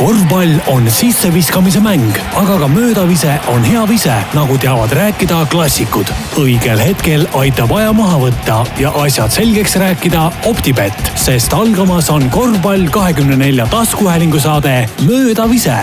korvpall on sisseviskamise mäng, aga ka möödavise on hea vise, nagu teavad rääkida klassikud. õigel hetkel aitab aja maha võtta ja asjad selgeks rääkida Optibett, sest algamas on korvpall kahekümne nelja taskuhäälingu saade Möödavise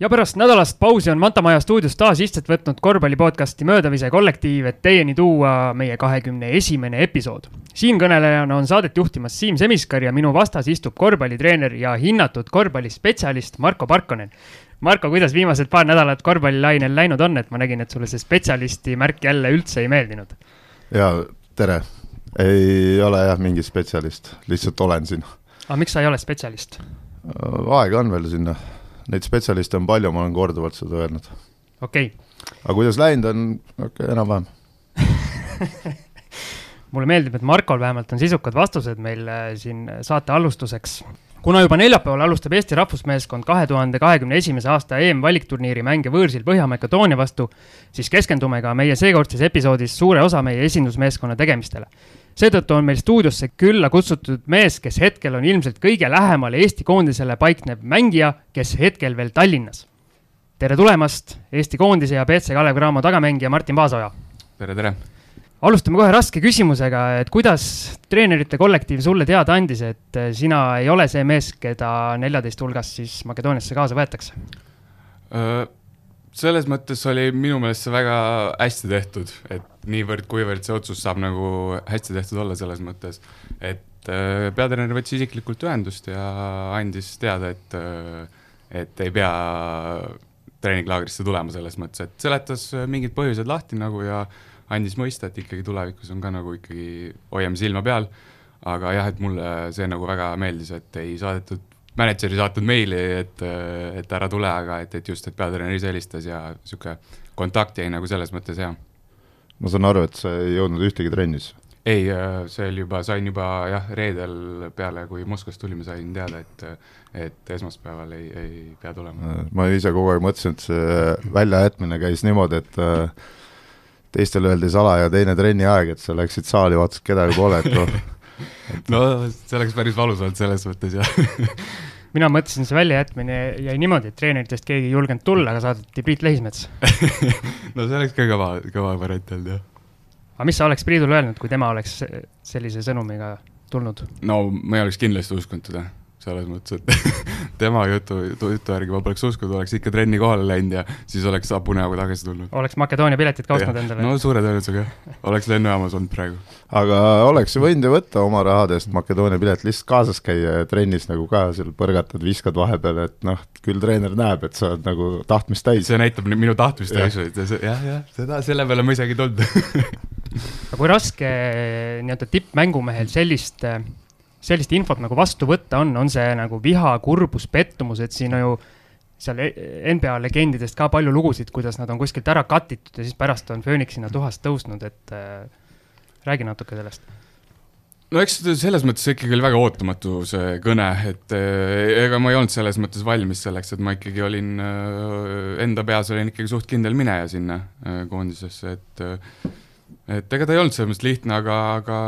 ja pärast nädalast pausi on Manta Maja stuudios taas istet võtnud korvpalli podcasti Möödavise kollektiiv, et teieni tuua meie kahekümne esimene episood. Siinkõnelejana on saadet juhtimas Siim Semiskar ja minu vastas istub korvpallitreener ja hinnatud korvpallispetsialist Marko Parkonen. Marko, kuidas viimased paar nädalat korvpallilainel läinud on, et ma nägin, et sulle see spetsialisti märk jälle üldse ei meeldinud? ja tere, ei ole jah mingi spetsialist, lihtsalt olen siin. aga miks sa ei ole spetsialist? aega on veel sinna neid spetsialiste on palju, ma olen korduvalt seda öelnud. okei okay.. aga kuidas läinud on, okei okay,, enam-vähem mulle meeldib, et Markol vähemalt on sisukad vastused meil äh, siin saate alustuseks. kuna juba neljapäeval alustab Eesti rahvusmeeskond kahe tuhande kahekümne esimese aasta EM-valikturniiri mänge võõrsil Põhja-Makedoonia vastu, siis keskendume ka meie seekordses episoodis suure osa meie esindusmeeskonna tegemistele seetõttu on meil stuudiosse külla kutsutud mees, kes hetkel on ilmselt kõige lähemal Eesti koondisele paiknev mängija, kes hetkel veel Tallinnas. tere tulemast, Eesti koondise ja BC Kalev Cramo tagamängija Martin Paasoja. tere, tere. Alustame kohe raske küsimusega, et kuidas treenerite kollektiiv sulle teada andis, et sina ei ole see mees, keda neljateist hulgast siis Makedooniasse kaasa võetakse? selles mõttes oli minu meelest see väga hästi tehtud, et niivõrd-kuivõrd see otsus saab nagu hästi tehtud olla selles mõttes, et äh, peatreener võttis isiklikult ühendust ja andis teada, et, äh, et ei pea treeninglaagrisse tulema selles mõttes, et seletas mingid põhjused lahti nagu ja andis mõista, et ikkagi tulevikus on ka nagu ikkagi hoiame silma peal. aga jah, et mulle see nagu väga meeldis, et ei saadetud mänedžer ei saatnud meili, et, et ära tule, aga et, et just, et peatreener ise helistas ja niisugune kontakt jäi nagu selles mõttes hea. ma saan aru, et sa ei jõudnud ühtegi trennis? ei, see oli juba, sain juba jah, reedel peale, kui Moskvast tulime, sain teada, et et esmaspäeval ei, ei pea tulema. ma ise kogu aeg mõtlesin, et see väljajätmine käis niimoodi, et teistele öeldi salaja teine trenniaeg, et sa läksid saali, vaatasid, kedagi pole, et noh no see oleks päris valus olnud selles mõttes, jah mina mõtlesin, see väljajätmine jäi niimoodi, et treeneritest keegi ei julgenud tulla, aga saadeti Priit Lehismets no see oleks ka kõva, kõva variant olnud, jah. aga mis sa oleks Priidule öelnud, kui tema oleks sellise sõnumiga tulnud? no ma ei oleks kindlasti uskunud teda selles mõttes, et tema jutu, jutu järgi ma poleks uskunud, oleks ikka trenni kohale läinud ja siis oleks hapu näoga tagasi tulnud. oleks Makedoonia piletid ka ostnud endale? no suure tõenäosusega jah, oleks lennujaamas olnud praegu. aga oleks ju võinud ju võtta oma rahadest Makedoonia pilet, lihtsalt kaasas käia ja trennis nagu ka seal põrgatad, viskad vahepeal, et noh, küll treener näeb, et sa oled nagu tahtmist täis. see näitab minu tahtmist täis, jah, jah, seda, selle peale ma isegi ei tulnud aga kui raske nii-öelda tippmängumehel sellist sellist infot nagu vastu võtta on, on see nagu viha, kurbus, pettumus, et siin ju seal e-, NBA legendidest ka palju lugusid, kuidas nad on kuskilt ära cut itud ja siis pärast on Phoenix sinna tuhast tõusnud, et äh, räägi natuke sellest. no eks selles mõttes ikkagi oli väga ootamatu see kõne, et äh, ega ma ei olnud selles mõttes valmis selleks, et ma ikkagi olin äh,, enda peas olin ikkagi suht kindel mineja sinna äh, koondisesse, et et ega ta ei olnud selles mõttes lihtne, aga, aga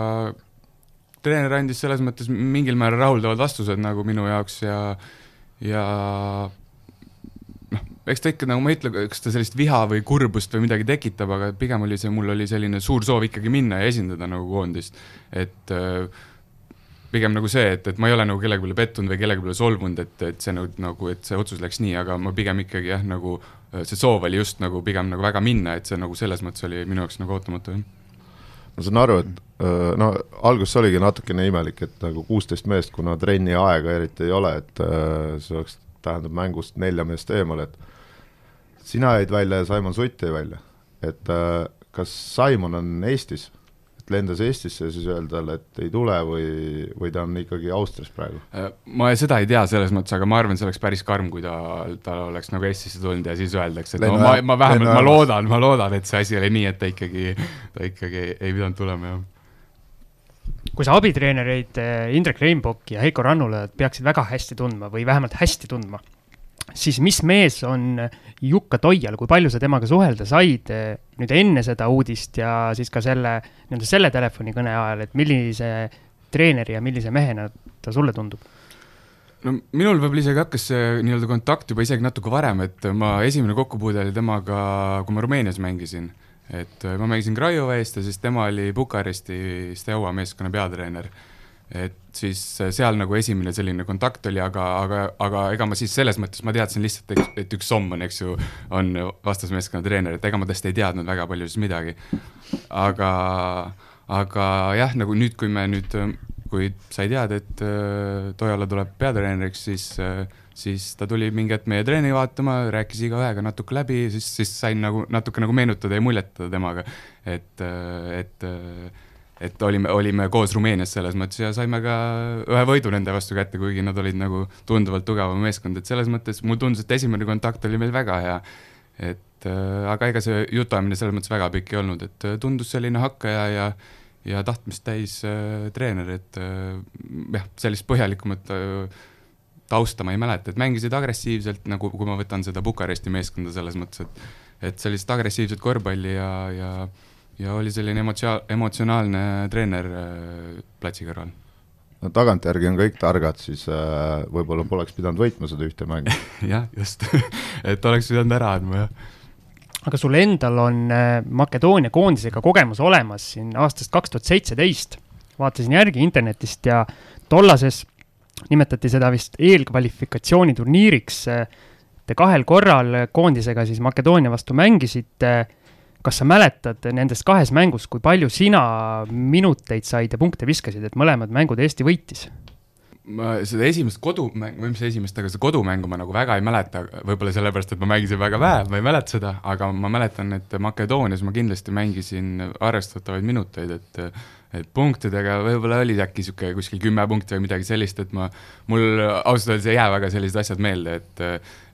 treener andis selles mõttes mingil määral rahuldavad vastused nagu minu jaoks ja, ja noh, eks ta ikka nagu ma ei ütle, kas ta sellist viha või kurbust või midagi tekitab, aga pigem oli see, mul oli selline suur soov ikkagi minna ja esindada nagu koondist. et äh, pigem nagu see, et, et ma ei ole nagu kellegi peale pettunud või kellegi peale solvunud, et, et see nagu, nagu, et see otsus läks nii, aga ma pigem ikkagi jah, nagu see soov oli just nagu pigem nagu väga minna, et see nagu selles mõttes oli minu jaoks nagu ootamatu, jah ma saan aru, et no alguses oligi natukene imelik, et nagu kuusteist meest, kuna trenni aega eriti ei ole, et see oleks, tähendab mängust nelja meest eemale, et sina jäid välja ja Saimon Sutt jäi välja. et kas Saimon on Eestis? Et lendas Eestisse ja siis öelda talle, et ei tule või, või ta on ikkagi Austrias praegu? Äh, ma seda ei tea selles mõttes, aga ma arvan, see oleks päris karm, kui ta, ta oleks nagu Eestisse tulnud ja siis öeldakse, et Lennu, no ma, ma vähemalt, ma loodan, ma loodan, et see asi oli nii, et ta ikkagi, ta ikkagi ei pidanud tulema, jah kui sa abitreenereid äh, Indrek Reinbok ja Heiko Rannula peaksid väga hästi tundma või vähemalt hästi tundma, siis mis mees on Jukka Toial, kui palju sa temaga suhelda said eh, nüüd enne seda uudist ja siis ka selle, nii-öelda selle telefonikõne ajal, et millise treeneri ja millise mehena ta sulle tundub? no minul võib-olla isegi hakkas see nii-öelda kontakt juba isegi natuke varem, et ma esimene kokkupuude oli temaga, kui ma Rumeenias mängisin. et ma mängisin Craiova eest ja siis tema oli Bukaresti Steaua meeskonna peatreener. Et siis seal nagu esimene selline kontakt oli, aga, aga, aga ega ma siis selles mõttes, ma teadsin lihtsalt, et üks Somm on, eks ju, on vastasmeeskonna treener, et ega ma tast ei teadnud väga palju siis midagi. aga, aga jah, nagu nüüd, kui me nüüd kui sai teada, et äh, Toiala tuleb peatreeneriks, siis äh,, siis ta tuli mingi hetk meie treeni vaatama, rääkis igaühega natuke läbi, siis, siis sain nagu natuke nagu meenutada ja muljetada temaga. et äh,, et äh, et olime, olime koos Rumeenias selles mõttes ja saime ka ühe võidu nende vastu kätte, kuigi nad olid nagu tunduvalt tugevam meeskond, et selles mõttes mulle tundus, et esimene kontakt oli meil väga hea. et äh, aga ega see jutuajamine selles mõttes väga pikk ei olnud, et äh, tundus selline hakkaja ja, ja tahtmist täis äh, treener, et äh, jah, sellist põhjalikumat äh, tausta ma ei mäleta, et mängisid agressiivselt, nagu kui ma võtan seda Bukaresti meeskonda selles mõttes, et et sellist agressiivset korvpalli ja, ja ja oli selline emotsio-, emotsionaalne treener äh, platsi kõrval. no tagantjärgi on kõik targad, siis äh, võib-olla poleks pidanud võitma seda ühte mängu jah, just et oleks pidanud ära andma, jah aga sul endal on äh, Makedoonia koondisega kogemus olemas siin aastast kaks tuhat seitseteist. vaatasin järgi internetist ja tollases nimetati seda vist eelkvalifikatsiooniturniiriks. Te kahel korral koondisega siis Makedoonia vastu mängisite. Kas sa mäletad nendest kahes mängus, kui palju sina minuteid said ja punkte viskasid, et mõlemad mängud Eesti võitis? ma seda esimest kodumängu, või mis esimest, aga seda kodumängu ma nagu väga ei mäleta, võib-olla sellepärast, et ma mängisin väga vähe, ma ei mäleta seda, aga ma mäletan, et Makedoonias ma kindlasti mängisin arvestatavaid minuteid, et et punktidega võib-olla oli äkki niisugune kuskil kümme punkti või midagi sellist, et ma, mul ausalt öeldes ei jää väga sellised asjad meelde, et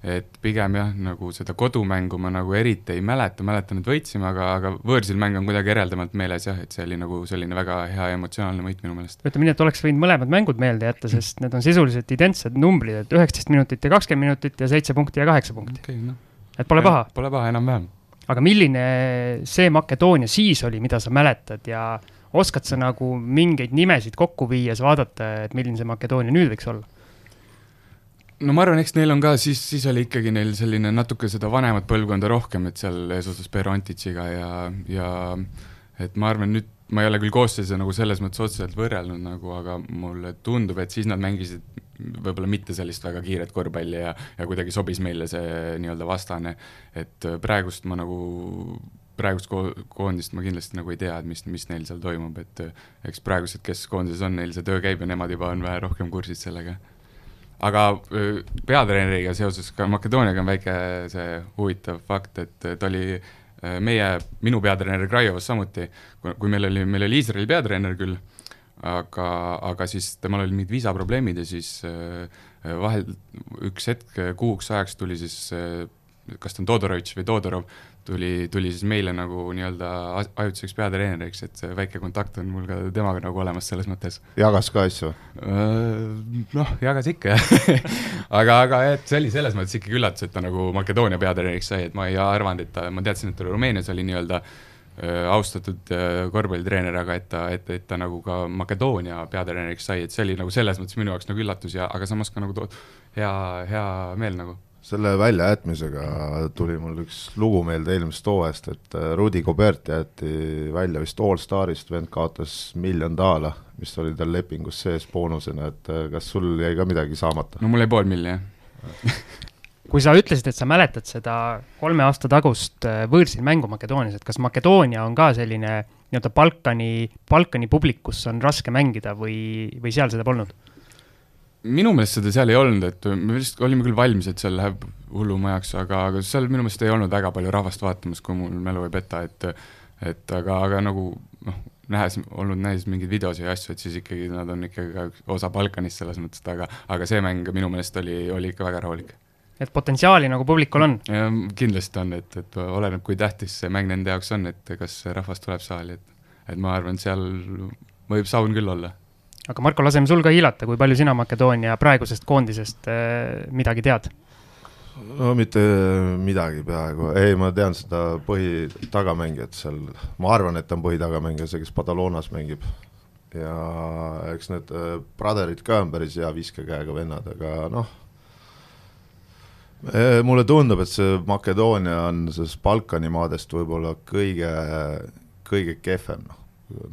et pigem jah, nagu seda kodumängu ma nagu eriti ei mäleta, mäletan, et võitsime, aga, aga võõrsil mäng on kuidagi eraldamalt meeles jah, et see oli nagu selline väga hea emotsionaalne võit minu meelest. ütleme nii, et oleks võinud mõlemad mängud meelde jätta, sest need on sisuliselt identsed numbrid, et üheksateist minutit ja kakskümmend minutit ja seitse punkti ja kaheksa punkti okay,. No. et pole paha? Pole paha enam-vähem. aga milline see Makedoonia siis oli, mida sa mäletad ja oskad sa nagu mingeid nimesid kokku viies vaadata, et milline see Makedoonia nüüd võiks olla? no ma arvan, eks neil on ka, siis, siis oli ikkagi neil selline natuke seda vanemat põlvkonda rohkem, et seal eesotsas Per Antitšiga ja, ja et ma arvan, nüüd ma ei ole küll koosseisu nagu selles mõttes otseselt võrrelnud nagu, aga mulle tundub, et siis nad mängisid võib-olla mitte sellist väga kiiret korvpalli ja, ja kuidagi sobis meile see nii-öelda vastane, et praegust ma nagu praegust ko-, koondist ma kindlasti nagu ei tea, et mis, mis neil seal toimub, et eh, eks praegused, kes koondises on, neil see töö käib ja nemad juba on vähe rohkem kursis sellega. aga eh, peatreeneriga seoses ka Makedooniaga on väike see huvitav fakt, et ta oli eh, meie, minu peatreener Kraiovas samuti, kui meil oli, meil oli Iisraeli peatreener küll, aga, aga siis temal olid mingid viisaprobleemid ja siis vahel üks hetk kuuks ajaks tuli siis kas ta on Todorovitš või Todorov, tuli, tuli siis meile nagu nii-öelda ajutiseks peatreeneriks, et väike kontakt on mul ka temaga nagu olemas selles mõttes. jagas ka asju? Noh, jagas ikka jah aga, aga et see oli selles mõttes ikkagi üllatus, et ta nagu Makedoonia peatreeneriks sai, et ma ei arvanud, et ta, ma teadsin, et ta Rumeenias oli nii-öelda austatud korvpallitreener, aga et ta, et, et ta nagu ka Makedoonia peatreeneriks sai, et see oli nagu selles mõttes minu jaoks nagu üllatus ja, aga samas ka nagu hea, hea meel nagu selle väljajätmisega tuli mul üks lugu meelde eelmisest hooajast, et äh, Rudi Gobert jäeti välja vist Allstarist, vend kaotas miljon daala, mis oli tal lepingus sees boonusena, et äh, kas sul jäi ka midagi saamata? no mul jäi pool jah kui sa ütlesid, et sa mäletad seda kolme aasta tagust äh, võõrsil mängu Makedoonias, et kas Makedoonia on ka selline nii-öelda Balkani, Balkani publik, kus on raske mängida või, või seal seda polnud? Minu meelest seda seal ei olnud, et me vist olime küll valmis, et seal läheb hullumajaks, aga, aga seal minu meelest ei olnud väga palju rahvast vaatamas, kui mul mälu ei peta, et et aga, aga nagu noh, nähes, olnud nähes mingeid videosid ja asju, et siis ikkagi nad on ikkagi ka osa Balkanist selles mõttes, et aga, aga see mäng minu meelest oli, oli ikka väga rahulik. et potentsiaali nagu publikul on? kindlasti on, et, et oleneb, kui tähtis see mäng nende jaoks on, et kas rahvas tuleb saali, et et ma arvan, et seal võib saun küll olla aga Marko, laseme sul ka hiilata, kui palju sina Makedoonia praegusest koondisest äh, midagi tead? no mitte midagi peaaegu, ei, ma tean seda põhitagamängijat seal, ma arvan, et ta on põhitagamängija, see, kes Padalonas mängib. ja eks need äh, Brotherid ka on päris hea viskekäega vennad, aga noh, mulle tundub, et see Makedoonia on sellest Balkani maadest võib-olla kõige, kõige kehvem, noh,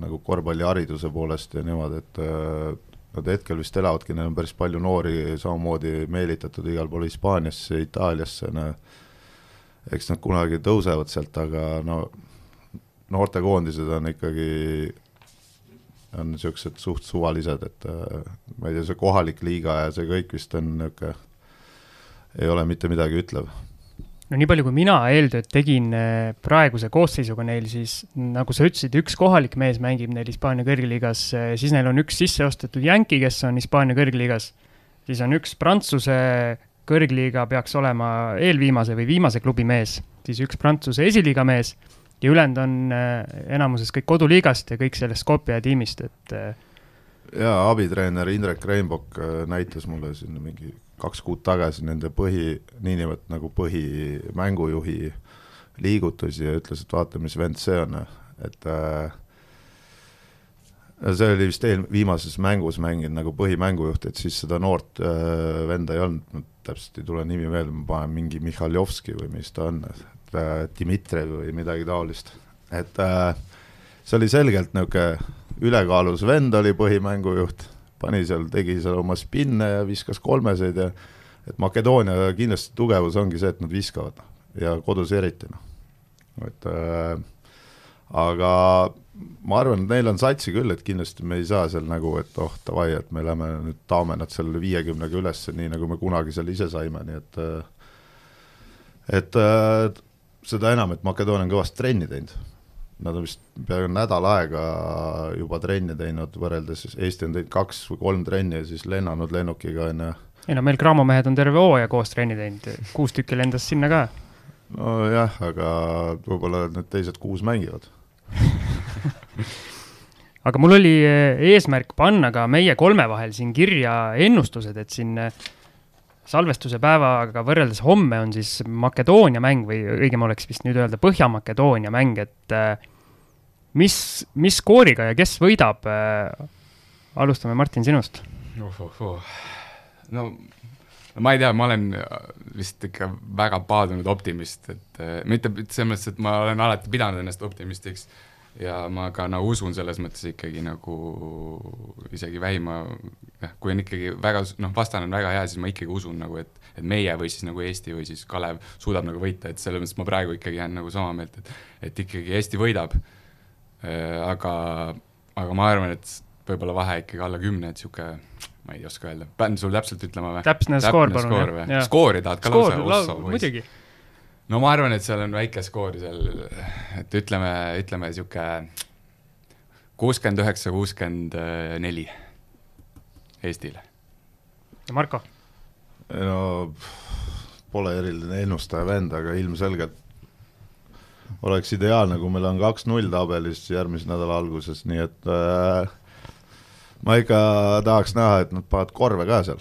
nagu korvpallihariduse poolest ja niimoodi, et äh, nad hetkel vist elavadki, neil on päris palju noori samamoodi meelitatud igal pool Hispaaniasse, Itaaliasse, no eks nad kunagi tõusevad sealt, aga no noortekoondised on ikkagi on niisugused suht suvalised, et äh, ma ei tea, see kohalik liiga ja see kõik vist on niisugune, ei ole mitte midagi ütlev. No nii palju, kui mina eeltööd tegin äh, praeguse koosseisuga neil, siis nagu sa ütlesid, üks kohalik mees mängib neil Hispaania kõrgliigas, äh, siis neil on üks sisseostetud jänki, kes on Hispaania kõrgliigas, siis on üks Prantsuse kõrgliiga peaks olema eelviimase või viimase klubi mees, siis üks Prantsuse esiliiga mees ja ülejäänud on äh, enamuses kõik koduliigast ja kõik sellest Skopje tiimist, et jaa, abitreener Indrek Reinbok näitas mulle siin mingi kaks kuud tagasi nende põhi, niinimetatud nagu põhimängujuhi liigutusi ja ütles, et vaata, mis vend see on, et äh, see oli vist eel-, viimases mängus mänginud nagu põhimängujuht, et siis seda noort äh, venda ei olnud, täpselt ei tule nimi meelde, ma panen mingi Mihhaljovski või mis ta on, äh, Dmitrijev või midagi taolist, et äh, see oli selgelt niisugune ülekaalus. Vend oli põhimängujuht, pani seal, tegi seal oma spinne ja viskas kolmeseid ja et Makedoonia kindlasti tugevus ongi see, et nad viskavad ja kodus eriti noh, et äh, aga ma arvan, et neil on satsi küll, et kindlasti me ei saa seal nagu, et oh davai, et me lähme nüüd taome nad seal viiekümnega ülesse, nii nagu me kunagi seal ise saime, nii et äh, et äh, seda enam, et Makedoonia on kõvasti trenni teinud. Nad on vist peaaegu nädal aega juba trenni teinud, võrreldes siis Eesti on teinud kaks või kolm trenni ja siis lennanud lennukiga, on ju. ei no meil Graamo mehed on terve hooaja koos trenni teinud, kuus tükki lendas sinna ka. nojah, aga võib-olla need teised kuus mängivad aga mul oli eh, eesmärk panna ka meie kolme vahel siin kirja ennustused, et siin eh, salvestuse päevaga võrreldes homme on siis Makedoonia mäng või õigem oleks vist nüüd öelda Põhja-Makedoonia mäng, et äh, mis, mis skooriga ja kes võidab äh,? alustame, Martin, sinust oh,. Oh, oh. no ma ei tea, ma olen vist ikka väga paadunud optimist, et äh, mitte selles mõttes, et ma olen alati pidanud ennast optimistiks ja ma ka nagu usun selles mõttes ikkagi nagu isegi vähima, jah, kui on ikkagi väga, noh, vastane on väga hea, siis ma ikkagi usun nagu, et et meie või siis nagu Eesti või siis Kalev suudab nagu võita, et selles mõttes ma praegu ikkagi jään nagu sama meelt, et et ikkagi Eesti võidab äh,, aga, aga ma arvan, et võib-olla vahe ikkagi alla kümne, et niisugune ma ei oska öelda, pean sul täpselt ütlema või? täpne skoor, palun. skoori tahad ka lausa? muidugi no ma arvan, et seal on väike skoor seal, et ütleme, ütleme niisugune kuuskümmend üheksa, kuuskümmend neli Eestile. ja Marko? no pole eriline ennustaja vend, aga ilmselgelt oleks ideaalne, kui meil on kaks-null tabelis järgmise nädala alguses, nii et äh, ma ikka tahaks näha, et nad panevad korve ka seal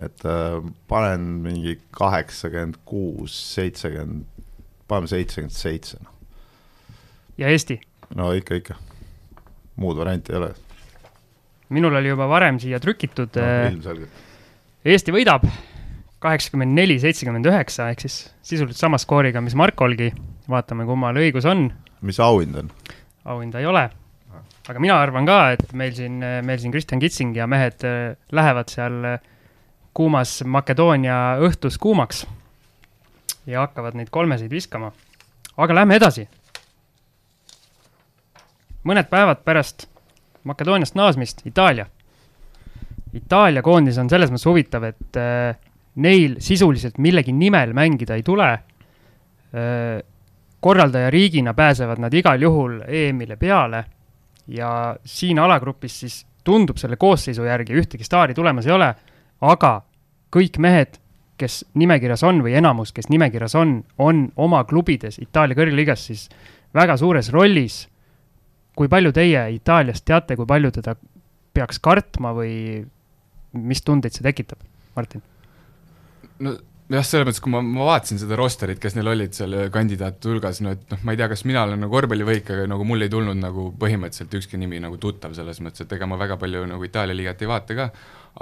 et äh, panen mingi kaheksakümmend kuus, seitsekümmend, paneme seitsekümmend seitse, noh. ja Eesti? no ikka, ikka. muud varianti ei ole. minul oli juba varem siia trükitud no,. ilmselgelt. Eesti võidab kaheksakümmend neli, seitsekümmend üheksa, ehk siis sisuliselt sama skooriga, mis Markolgi. vaatame, kummal õigus on. mis auhind on? auhinda ei ole. aga mina arvan ka, et meil siin, meil siin Kristjan Kitsing ja mehed äh, lähevad seal äh, kuumas Makedoonia õhtus kuumaks ja hakkavad neid kolmeseid viskama. aga lähme edasi. mõned päevad pärast Makedooniast naasmist Itaalia. Itaalia koondis on selles mõttes huvitav, et äh, neil sisuliselt millegi nimel mängida ei tule äh,. korraldajariigina pääsevad nad igal juhul EM-ile peale ja siin alagrupis siis tundub selle koosseisu järgi ühtegi staari tulemas ei ole aga kõik mehed, kes nimekirjas on või enamus, kes nimekirjas on, on oma klubides Itaalia kõrgliigas siis väga suures rollis. kui palju teie Itaaliast teate, kui palju teda peaks kartma või mis tundeid see tekitab, Martin? no jah, selles mõttes, kui ma, ma vaatasin seda rosterit, kes neil olid seal kandidaatide hulgas, no et noh, ma ei tea, kas mina olen nagu korvpallivõik, aga nagu mul ei tulnud nagu põhimõtteliselt ükski nimi nagu tuttav selles mõttes, et ega ma väga palju nagu Itaalia liigat ei vaata ka,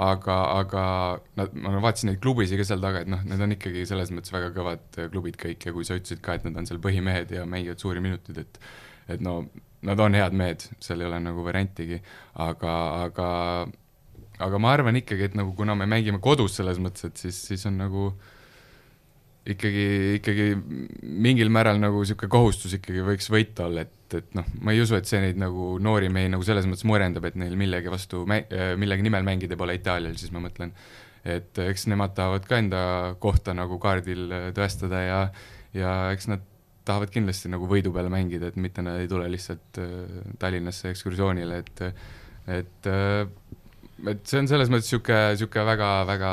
aga, aga nad, ma vaatasin neid klubisid ka seal taga, et noh, need on ikkagi selles mõttes väga kõvad klubid kõik ja kui sa ütlesid ka, et nad on seal põhimehed ja mängivad suuri minuteid, et et no nad on head mehed, seal ei ole nagu variantigi, aga, aga aga ma arvan ikkagi, et nagu kuna me mängime kodus selles mõttes, et siis, siis on nagu äh, ikkagi, ikkagi mingil määral nagu niisugune kohustus ikkagi võiks võita olla, et, et noh, ma ei usu, et see neid nagu noori mehi nagu selles mõttes murendab, et neil millegi vastu, millegi nimel mängida pole Itaalial, siis ma mõtlen, et eks nemad tahavad ka enda kohta nagu kaardil tõestada ja, ja eks nad tahavad kindlasti nagu võidu peale mängida, et mitte nad ei tule lihtsalt äh, Tallinnasse ekskursioonile, et, et äh, et see on selles mõttes niisugune, niisugune väga, väga,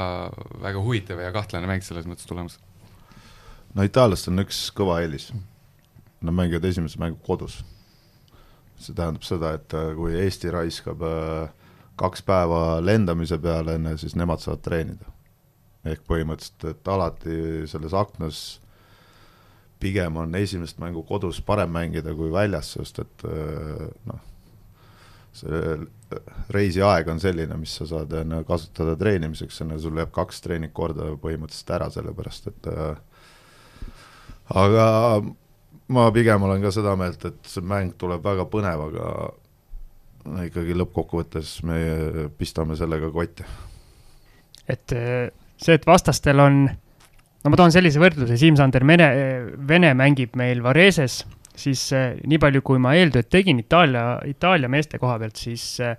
väga huvitav ja kahtlane mäng selles mõttes tulemas no itaallastel on üks kõva eelis. Nad mängivad esimese mängu kodus. see tähendab seda, et äh, kui Eesti raiskab äh, kaks päeva lendamise peale enne, siis nemad saavad treenida. ehk põhimõtteliselt, et alati selles aknas pigem on esimest mängu kodus parem mängida kui väljas, sest et äh, noh, see reisiaeg on selline, mis sa saad kasutada treenimiseks, enne sul jääb kaks treeningkorda põhimõtteliselt ära, sellepärast et äh, aga ma pigem olen ka seda meelt, et see mäng tuleb väga põnev, aga ikkagi lõppkokkuvõttes me pistame sellega kotti. et eh, see, et vastastel on, no ma toon sellise võrdluse, Siim-Sander Mene, Vene mängib meil Vareses, siis eh, nii palju, kui ma eeltööd tegin Itaalia, Itaalia meeste koha pealt, siis eh,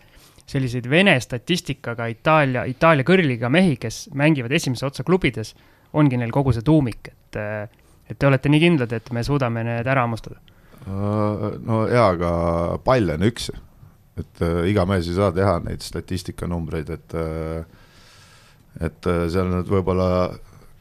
selliseid Vene statistikaga Itaalia, Itaalia kõrliga mehi, kes mängivad esimese otsa klubides, ongi neil kogu see tuumik, et et te olete nii kindlad, et me suudame need ära hammustada? Äh, no jaa, aga pall on üks, et äh, iga mees ei saa teha neid statistikanumbreid, et äh, et äh, seal nüüd võib-olla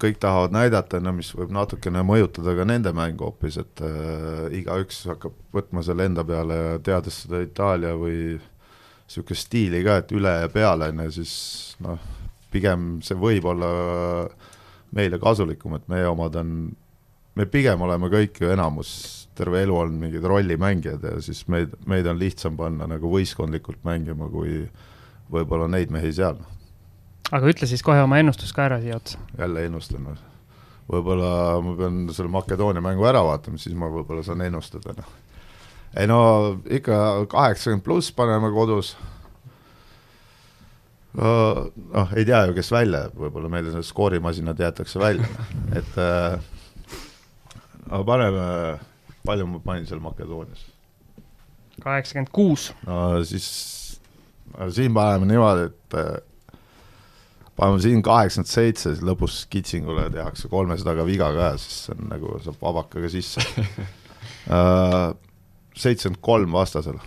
kõik tahavad näidata, no mis võib natukene mõjutada ka nende mängu hoopis, et äh, igaüks hakkab võtma selle enda peale ja teades seda Itaalia või niisugust stiili ka, et üle ja peale, on ju, siis noh, pigem see võib olla meile kasulikum, et meie omad on me pigem oleme kõik ju enamus, terve elu olnud mingid rollimängijad ja siis meid, meid on lihtsam panna nagu võistkondlikult mängima, kui võib-olla neid mehi seal. aga ütle siis kohe oma ennustus ka ära siia otsa. jälle ennustan või? võib-olla ma pean selle Makedoonia mängu ära vaatama, siis ma võib-olla saan ennustada, noh. ei no ikka kaheksakümmend pluss paneme kodus noh, ei tea ju, kes välja jääb, võib-olla meil skoorimasinad jäetakse välja, et äh, aga paneme, palju ma panin seal Makedoonias? kaheksakümmend kuus. no siis, siin paneme niimoodi, et äh, paneme siin kaheksakümmend seitse, siis lõpus Kitsingule tehakse kolmesajaga viga ka, siis on nagu, saab vabakaga sisse äh, seitsekümmend kolm vastasel.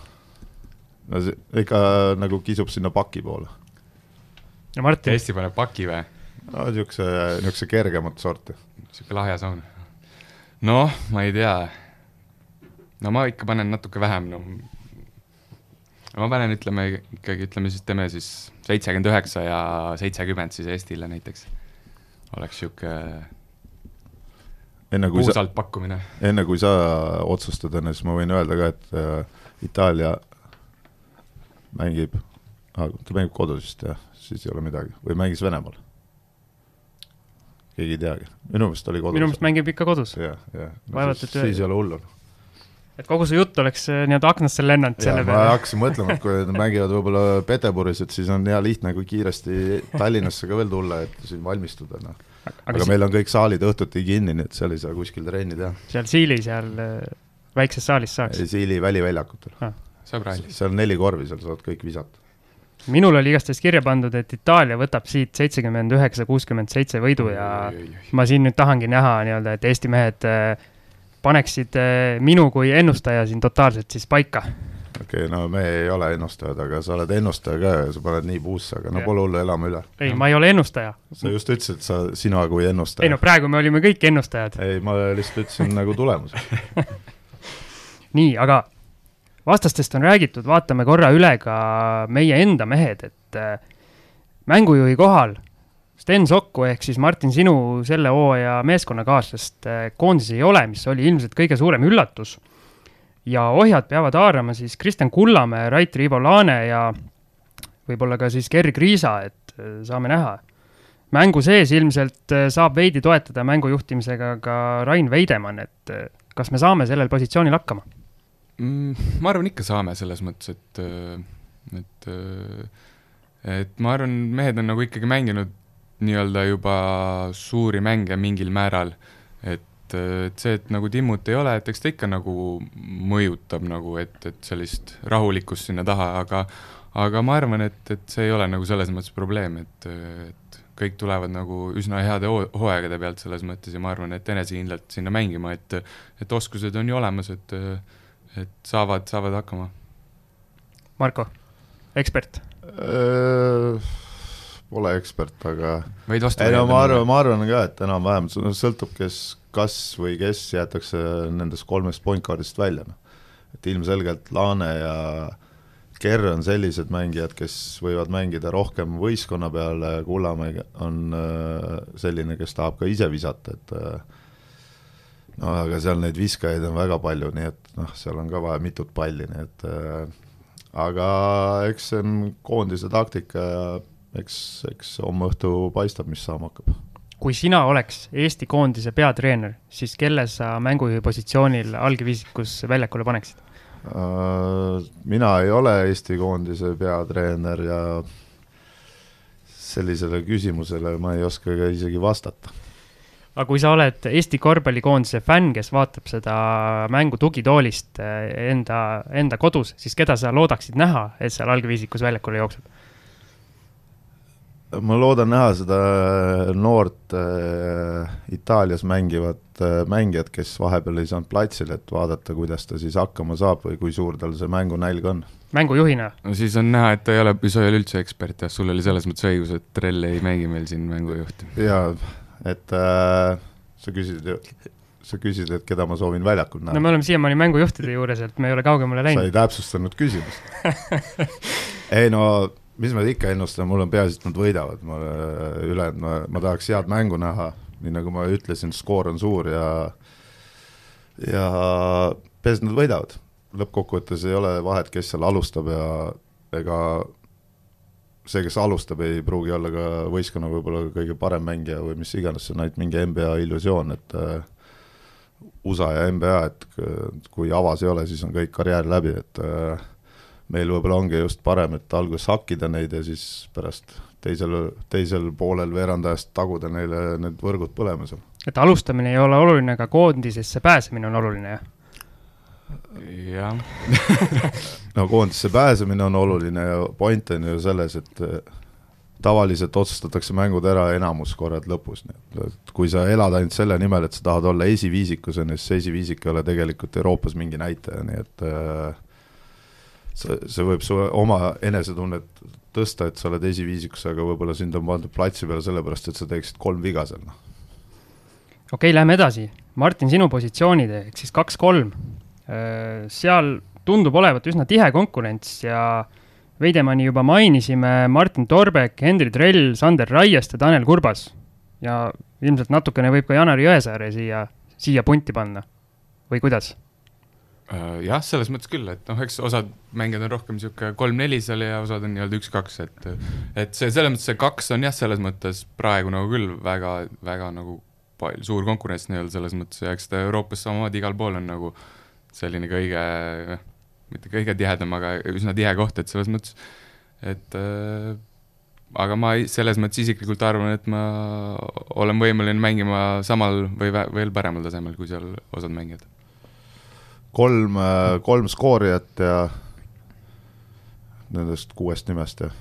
no see ikka nagu kisub sinna paki poole. no Martin. Eesti paneb paki või? no niisuguse, niisuguse kergemat sorti. niisugune lahja saun noh, ma ei tea. no ma ikka panen natuke vähem, no ma panen, ütleme ikkagi, ütleme siis, teeme siis seitsekümmend üheksa ja seitsekümmend siis Eestile näiteks. oleks sihuke enne kui puusalt sa, pakkumine. enne kui sa otsustad, enne siis ma võin öelda ka, et äh, Itaalia mängib ah,, ta mängib kodus vist jah, siis ei ole midagi, või mängis Venemaal keegi ei teagi, minu meelest oli kodus. minu meelest mängib ikka kodus. jah, jah no,. siis, siis ei ole hullu. et kogu see jutt oleks äh, nii-öelda aknasse lennanud selle peale. ma hakkasin mõtlema, et kui nad mängivad võib-olla Peterburis, et siis on hea lihtne, kui kiiresti Tallinnasse ka veel tulla, et siin valmistuda, noh. aga, aga si meil on kõik saalid õhtuti kinni, nii et seal ei saa kuskil trenni teha. seal Siili seal äh, väikses saalis saaks? Siili väliväljakutel ah.. seal on neli korvi, seal saavad kõik visata minul oli igastahes kirja pandud, et Itaalia võtab siit seitsekümmend üheksa, kuuskümmend seitse võidu ja ma siin nüüd tahangi näha nii-öelda, et Eesti mehed äh, paneksid äh, minu kui ennustaja siin totaalselt siis paika. okei okay,, no me ei ole ennustajad, aga sa oled ennustaja ka ja sa paned nii puusse, aga no pole hullu, elame üle. ei, ma ei ole ennustaja. sa just ütlesid, sa, sina kui ennustaja. ei no praegu me olime kõik ennustajad. ei, ma lihtsalt ütlesin nagu tulemuse nii, aga vastastest on räägitud, vaatame korra üle ka meie enda mehed, et äh, mängujuhi kohal Sten Sokku ehk siis Martin, sinu selle hooaja meeskonnakaaslast äh, koondises ei ole, mis oli ilmselt kõige suurem üllatus. ja ohjad peavad haarama siis Kristjan Kullamäe, Rait Riivo Laane ja võib-olla ka siis Gerg Riisa, et äh, saame näha. mängu sees ilmselt saab veidi toetada mängu juhtimisega ka Rain Veidemann, et kas me saame sellel positsioonil hakkama? Mm,? ma arvan, ikka saame selles mõttes, et, et, et ma arvan, mehed on nagu ikkagi mänginud nii-öelda juba suuri mänge mingil määral, et et see, et nagu Timmut ei ole, et eks ta ikka nagu mõjutab nagu, et, et sellist rahulikkust sinna taha, aga aga ma arvan, et, et see ei ole nagu selles mõttes probleem, et, et kõik tulevad nagu üsna heade hooaegade pealt selles mõttes ja ma arvan, et enesekindlalt sinna mängima, et et oskused on ju olemas, et et saavad, saavad hakkama. Marko, ekspert? Pole ekspert, aga võid vastu ei no ma arvan, ma arvan ka, et enam-vähem sõltub, kes, kas või kes jäetakse nendest kolmest point guard'ist välja, noh. et ilmselgelt Laane ja Kerr on sellised mängijad, kes võivad mängida rohkem võistkonna peale, Kullamäe on äh, selline, kes tahab ka ise visata, et äh, no aga seal neid viskajaid on väga palju, nii et noh, seal on ka vaja mitut palli, nii et äh, aga eks see on koondise taktika ja eks, eks homme õhtu paistab, mis saama hakkab. kui sina oleks Eesti koondise peatreener, siis kelle sa mängujuhi positsioonil algviisikus väljakule paneksid? Äh, mina ei ole Eesti koondise peatreener ja sellisele küsimusele ma ei oska ka isegi vastata. Aga kui sa oled Eesti korvpallikoondise fänn, kes vaatab seda mängu tugitoolist eh, enda, enda kodus, siis keda sa loodaksid näha, et seal algviisikus väljakule jookseb? ma loodan näha seda noort äh, Itaalias mängivat äh, mängijat, kes vahepeal ei saanud platsile, et vaadata, kuidas ta siis hakkama saab või kui suur tal see mängunälg on. mängujuhina? no siis on näha, et ta ei ole, sa ei ole üldse ekspert jah, sul oli selles mõttes õigus, et Trell ei mängi meil siin mängujuhti. jaa, et äh, sa küsisid sa küsisid, et keda ma soovin väljakul näha. no me oleme siiamaani mängujuhtide juures, et me ei ole kaugemale läinud. sa ei täpsustanud küsimust ei no mis ma ikka ennustan, mul on peaasi, et nad võidavad, ma ülejäänud, ma, ma tahaks head mängu näha, nii nagu ma ütlesin, skoor on suur ja ja peaasi, et nad võidavad. lõppkokkuvõttes ei ole vahet, kes seal alustab ja ega see, kes alustab, ei pruugi olla ka võistkonna võib-olla kõige parem mängija või mis iganes, see on ainult mingi NBA illusioon, et äh, USA ja NBA, et kui avas ei ole, siis on kõik karjäär läbi, et äh, meil võib-olla ongi just parem, et alguses hakkida neid ja siis pärast teisel, teisel poolel veerandajast taguda neile need võrgud põlema seal. et alustamine ei ole oluline, aga koondisesse pääsemine on oluline, jah? Jah no koondisse pääsemine on oluline ja point on ju selles, et eh, tavaliselt otsustatakse mängud ära enamus korrad lõpus, nii et kui sa elad ainult selle nimel, et sa tahad olla esiviisikus, on ju, siis see esiviisik ei ole tegelikult Euroopas mingi näitaja, nii et äh, see, see võib su oma enesetunnet tõsta, et sa oled esiviisikus, aga võib-olla sind on pandud platsi peale sellepärast, et sa teeksid kolm viga seal, noh. okei okay,, lähme edasi. Martin, sinu positsioonid ehk siis kaks-kolm. Äh, seal tundub olevat üsna tihe konkurents ja Veidemanni juba mainisime, Martin Torbek, Henri Trell, Sander Raiest ja Tanel Kurbas. ja ilmselt natukene võib ka Janar Jõesaare siia, siia punti panna. või kuidas? Äh, jah, selles mõttes küll, et noh, eks osad mängijad on rohkem niisugune kolm-neli seal ja osad on nii-öelda üks-kaks, et et see, selles mõttes see kaks on jah, selles mõttes praegu nagu küll väga, väga nagu palju, suur konkurents nii-öelda selles mõttes ja eks ta Euroopas samamoodi igal pool on nagu selline kõige, noh, mitte kõige tihedam, aga üsna tihe koht, et selles mõttes, et äh, aga ma selles mõttes isiklikult arvan, et ma olen võimeline mängima samal või veel paremal tasemel kui seal osad mängijad. Kolm, äh, kolm skoorijat ja nendest kuuest nimest jah,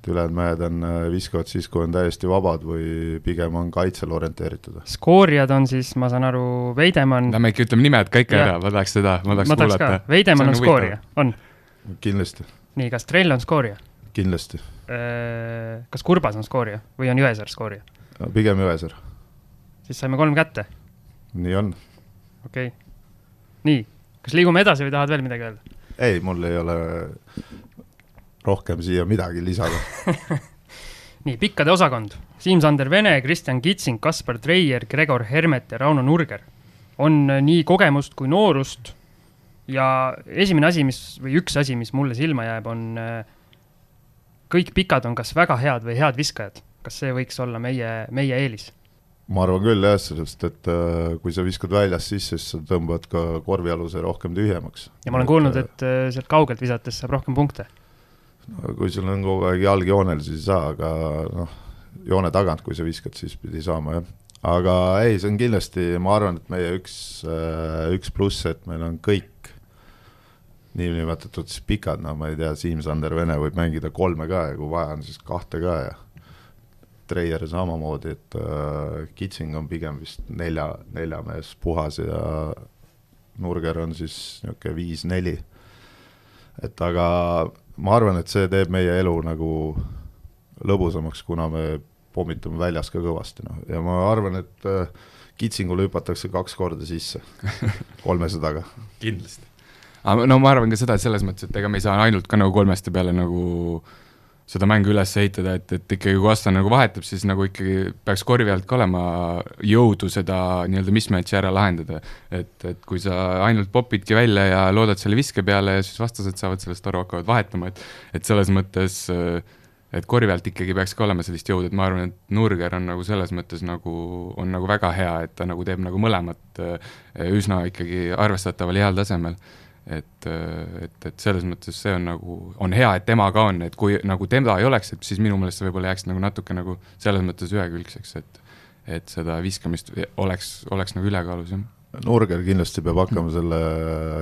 et ülejäänud mehed on, äh, viskavad siis, kui on täiesti vabad või pigem on kaitsel orienteeritud. skoorijad on siis, ma saan aru, Veidemann. Lähme ikka ütleme nimed kõik ära, ma tahaks seda, ma tahaks ma kuulata. Veidemann on, on skoorija, on? kindlasti. nii, kas Trell on skoorija? kindlasti. Äh, kas Kurbas on skoorija või on Jõesaar skoorija? pigem Jõesaar. siis saime kolm kätte. nii on. okei okay., nii kas liigume edasi või tahad veel midagi öelda? ei, mul ei ole rohkem siia midagi lisada nii, pikkade osakond. Siim-Sander Vene, Kristjan Kitsing, Kaspar Treier, Gregor Hermet ja Rauno Nurger. on nii kogemust kui noorust ja esimene asi, mis, või üks asi, mis mulle silma jääb, on kõik pikad on kas väga head või head viskajad. kas see võiks olla meie, meie eelis? ma arvan küll jah, sest et äh, kui sa viskad väljast sisse, siis sa tõmbad ka korvialuse rohkem tühjemaks. ja ma olen kuulnud, et äh, sealt kaugelt visates saab rohkem punkte. No kui sul on kogu aeg jalg joonel, siis ei saa, aga noh, joone tagant, kui sa viskad, siis pidi saama jah. aga ei, see on kindlasti, ma arvan, et meie üks, äh, üks pluss, et meil on kõik niinimetatud siis pikad, no ma ei tea, Siim-Sander Vene võib mängida kolme ka ja kui vaja on, siis kahte ka ja Treier samamoodi, et äh, Kitsing on pigem vist nelja, neljamees puhas ja Nurger on siis niisugune viis-neli. et aga ma arvan, et see teeb meie elu nagu lõbusamaks, kuna me pommitame väljas ka kõvasti, noh, ja ma arvan, et äh, Kitsingule hüpatakse kaks korda sisse kolmesadaga. kindlasti. aga no ma arvan ka seda, et selles mõttes, et ega me ei saa ainult ka nagu kolmeste peale nagu äh, seda mängu üles ehitada, et, et ikkagi kui vastane nagu vahetab, siis nagu ikkagi peaks korvi alt ka olema jõudu seda nii-öelda mismatch'i ära lahendada. et, et kui sa ainult popidki välja ja loodad selle viske peale ja siis vastased saavad sellest aru, hakkavad vahetama, et et selles mõttes et korvi alt ikkagi peaks ka olema sellist jõudu, et ma arvan, et Nurger on nagu selles mõttes nagu, on nagu väga hea, et ta nagu teeb nagu mõlemat üsna ikkagi arvestataval heal tasemel et, et, et selles mõttes see on nagu, on hea, et tema ka on, et kui nagu tema ei oleks, et siis minu meelest see võib-olla jääks nagu natuke nagu selles mõttes ühekülgseks, et et seda viskamist oleks, oleks nagu ülekaalus, jah. Nurger kindlasti peab hakkama selle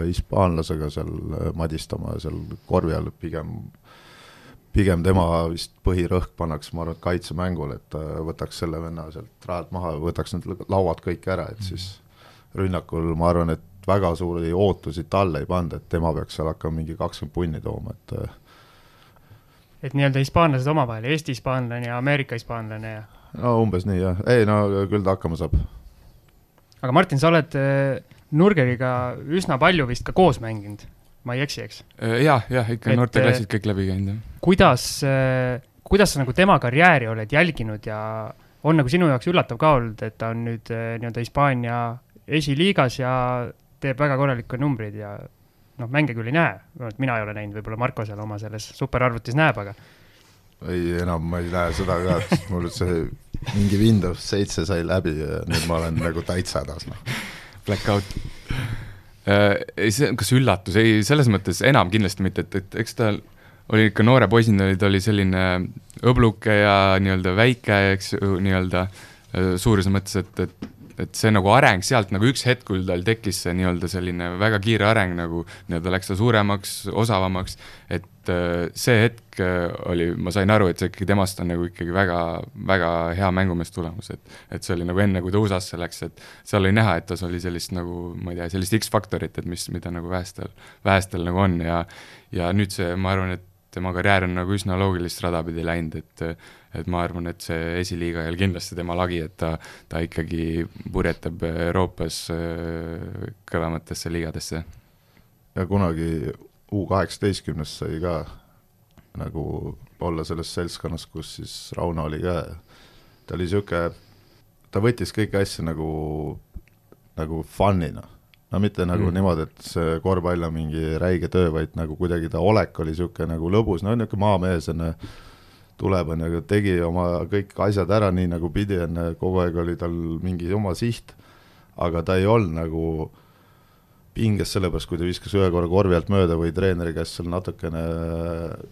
hispaanlasega seal madistama seal korvi all, pigem pigem tema vist põhirõhk pannakse, ma arvan, et kaitsemängul, et võtaks selle venna sealt rajalt maha, võtaks need lauad kõik ära, et siis rünnakul ma arvan, et väga suuri ootusi talle ei panda, et tema peaks seal hakkama mingi kakskümmend punni tooma, et äh, et nii-öelda hispaanlased omavahel, Eesti hispaanlane ja Ameerika hispaanlane ja? no umbes nii jah, ei no küll ta hakkama saab. aga Martin, sa oled äh, Nurgeriga üsna palju vist ka koos mänginud, ma ei eksi, eks? Äh, jah, jah, ikka noorteklassid kõik läbi käinud, jah. kuidas, kuidas sa nagu tema karjääri oled jälginud ja on nagu sinu jaoks üllatav ka olnud, et ta on nüüd nii-öelda Hispaania esiliigas ja teeb väga korralikke numbreid ja noh, mänge küll ei näe, mina ei ole näinud, võib-olla Marko seal oma selles superarvutis näeb, aga. ei, enam ma ei näe seda ka, sest mul see mingi Windows seitse sai läbi ja nüüd ma olen nagu täitsa hädas, noh. Blackout äh,. ei, see, kas üllatus, ei, selles mõttes enam kindlasti mitte, et, et eks ta oli ikka noore poisina oli, ta oli selline õbluke ja nii-öelda väike, eks ju, nii-öelda äh, suuruse mõttes, et, et et see nagu areng sealt nagu üks hetk, kui tal tekkis see nii-öelda selline väga kiire areng nagu nii-öelda läks ta suuremaks, osavamaks, et äh, see hetk äh, oli, ma sain aru, et see ikkagi temast on nagu ikkagi väga, väga hea mängumees tulemus, et et see oli nagu enne, kui ta USA-sse läks, et seal oli näha, et tas oli sellist nagu, ma ei tea, sellist X-faktorit, et mis, mida nagu vähestel, vähestel nagu on ja ja nüüd see, ma arvan, et tema karjäär on nagu üsna loogilist rada pidi läinud, et et ma arvan, et see esiliiga ei ole kindlasti tema lagi, et ta, ta ikkagi purjetab Euroopas äh, kõvematesse liigadesse. ja kunagi U kaheksateistkümnes sai ka nagu olla selles seltskonnas, kus siis Rauno oli ka, ta oli niisugune, ta võttis kõiki asju nagu, nagu fun'ina no mitte nagu mm. niimoodi, et see korvpall on mingi räige töö, vaid nagu kuidagi ta olek oli niisugune nagu lõbus, no niisugune maamees, on ju, tuleb, on ju, tegi oma kõik asjad ära nii, nagu pidi, on ju, kogu aeg oli tal mingi oma siht, aga ta ei olnud nagu pinges sellepärast, kui ta viskas ühe korra korvi alt mööda või treeneri käest seal natukene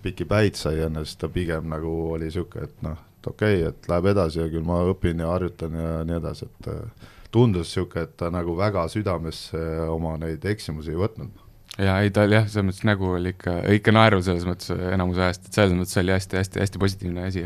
pikki päid sai enne, siis ta pigem nagu oli niisugune, et noh, et okei okay,, et läheb edasi ja küll ma õpin ja harjutan ja nii edasi, et tundus niisugune, et ta nagu väga südamesse oma neid eksimusi ei võtnud ja ei, tal jah, selles mõttes nägu oli ikka, ikka naerul selles mõttes enamuse ajast, et selles mõttes oli hästi-hästi-hästi positiivne asi,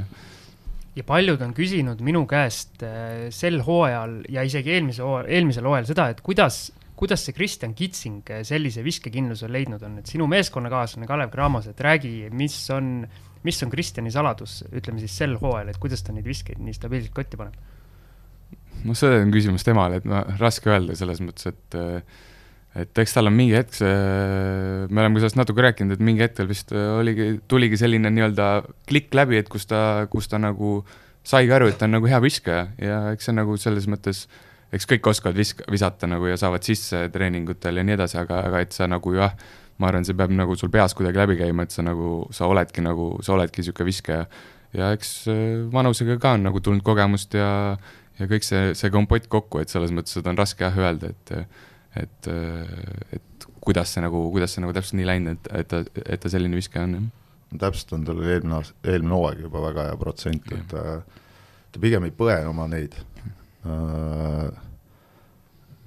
ja paljud on küsinud minu käest äh, sel hooajal ja isegi eelmise hooajal, eelmisel hooajal seda, et kuidas, kuidas see Kristjan Kitsing äh, sellise viskekindluse leidnud on, et sinu meeskonnakaaslane Kalev Cramos, et räägi, mis on, mis on Kristjani saladus, ütleme siis sel hooajal, et kuidas ta neid viskeid nii stabiilselt kotti paneb? noh, see on küsimus temale, et no raske öelda selles mõttes, et äh, et eks tal on mingi hetk see, me oleme ka sellest natuke rääkinud, et mingi hetkel vist oligi, tuligi selline nii-öelda klikk läbi, et kus ta, kus ta nagu saigi aru, et ta on nagu hea viskaja ja eks see nagu selles mõttes, eks kõik oskavad visk-, visata nagu ja saavad sisse treeningutel ja nii edasi, aga, aga et sa nagu jah, ma arvan, see peab nagu sul peas kuidagi läbi käima, et sa nagu, sa oledki nagu, sa oledki niisugune viskaja. ja eks vanusega ka on nagu tulnud kogemust ja, ja kõik see, see kompott kokku, et selles mõttes seda on raske jah öelda, et et, et kuidas see nagu, kuidas see nagu täpselt nii läinud, et, et ta, et ta selline viskaja on, jah? Täpselt on tal eelmine aasta, eelmine hooaeg juba väga hea protsent, et ta, ta pigem ei põe oma neid äh,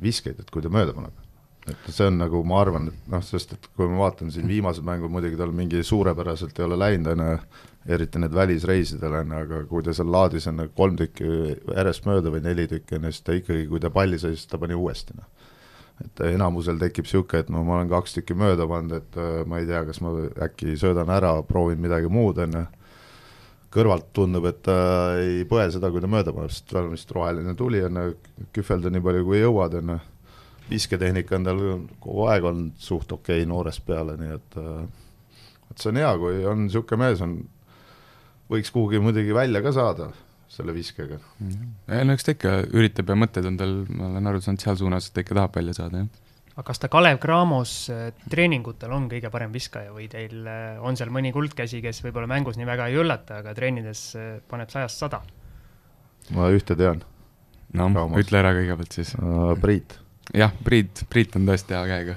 viskeid, et kui ta mööda paneb. et see on nagu, ma arvan, et noh, sest et kui ma vaatan siin viimased mängud, muidugi tal mingi suurepäraselt ei ole läinud, on ju, eriti need välisreisidel, on ju, aga kui ta seal laadis on kolm tükki järjest mööda või neli tükki, on ju, siis ta ikkagi, kui ta palli sai, siis ta pani uuesti, noh et enamusel tekib niisugune, et no ma olen kaks tükki mööda pannud, et äh, ma ei tea, kas ma äkki söödan ära, proovin midagi muud, on ju, kõrvalt tundub, et ta ei põe seda, kui ta mööda paneb, sest tal on vist roheline tuli, on ju, kühvelda nii palju, kui jõuad, on ju, visketehnika on tal kogu aeg olnud suht okei okay, noorest peale, nii et äh, et see on hea, kui on niisugune mees, on, võiks kuhugi muidugi välja ka saada selle viskega. no eks ta ikka üritab ja mõtted on tal, ma olen aru saanud, seal suunas, et ta ikka tahab välja saada, jah. aga kas ta Kalev Cramos äh, treeningutel on kõige parem viskaja või teil äh, on seal mõni kuldkäsi, kes võib-olla mängus nii väga ei üllata, aga treenides äh, paneb sajast sada? ma ühte tean. no ütle ära kõigepealt siis uh,. Priit jah, Priit, Priit on tõesti hea käega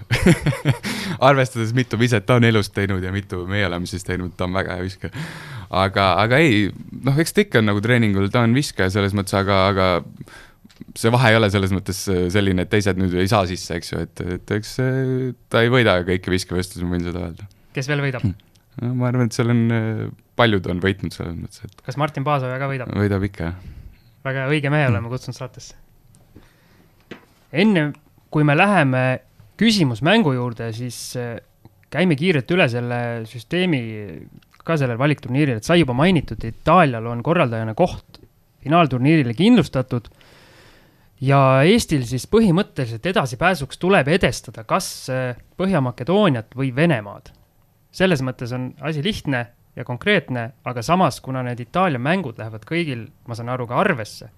arvestades, mitu viset ta on elus teinud ja mitu meie oleme siis teinud, ta on väga hea viskaja aga, aga ei, noh, eks ta ikka on nagu treeningul, ta on viskaja selles mõttes, aga, aga see vahe ei ole selles mõttes selline, et teised nüüd ei saa sisse, eks ju, et, et eks ta ei võida kõiki viskevõistlusi, ma võin seda öelda. kes veel võidab? no ma arvan, et seal on, paljud on võitnud selles mõttes, et kas Martin Paasoja ka võidab? võidab ikka, jah. väga õige mehe oleme kutsunud saatesse. enne, kui me läheme küsimusmängu juurde, siis käime kiirelt üle selle süsteemi ka sellel valikturniiril, et sai juba mainitud, Itaalial on korraldajana koht finaalturniirile kindlustatud. ja Eestil siis põhimõtteliselt edasipääsuks tuleb edestada kas äh, Põhja-Makedooniat või Venemaad. selles mõttes on asi lihtne ja konkreetne, aga samas, kuna need Itaalia mängud lähevad kõigil, ma saan aru, ka arvesse,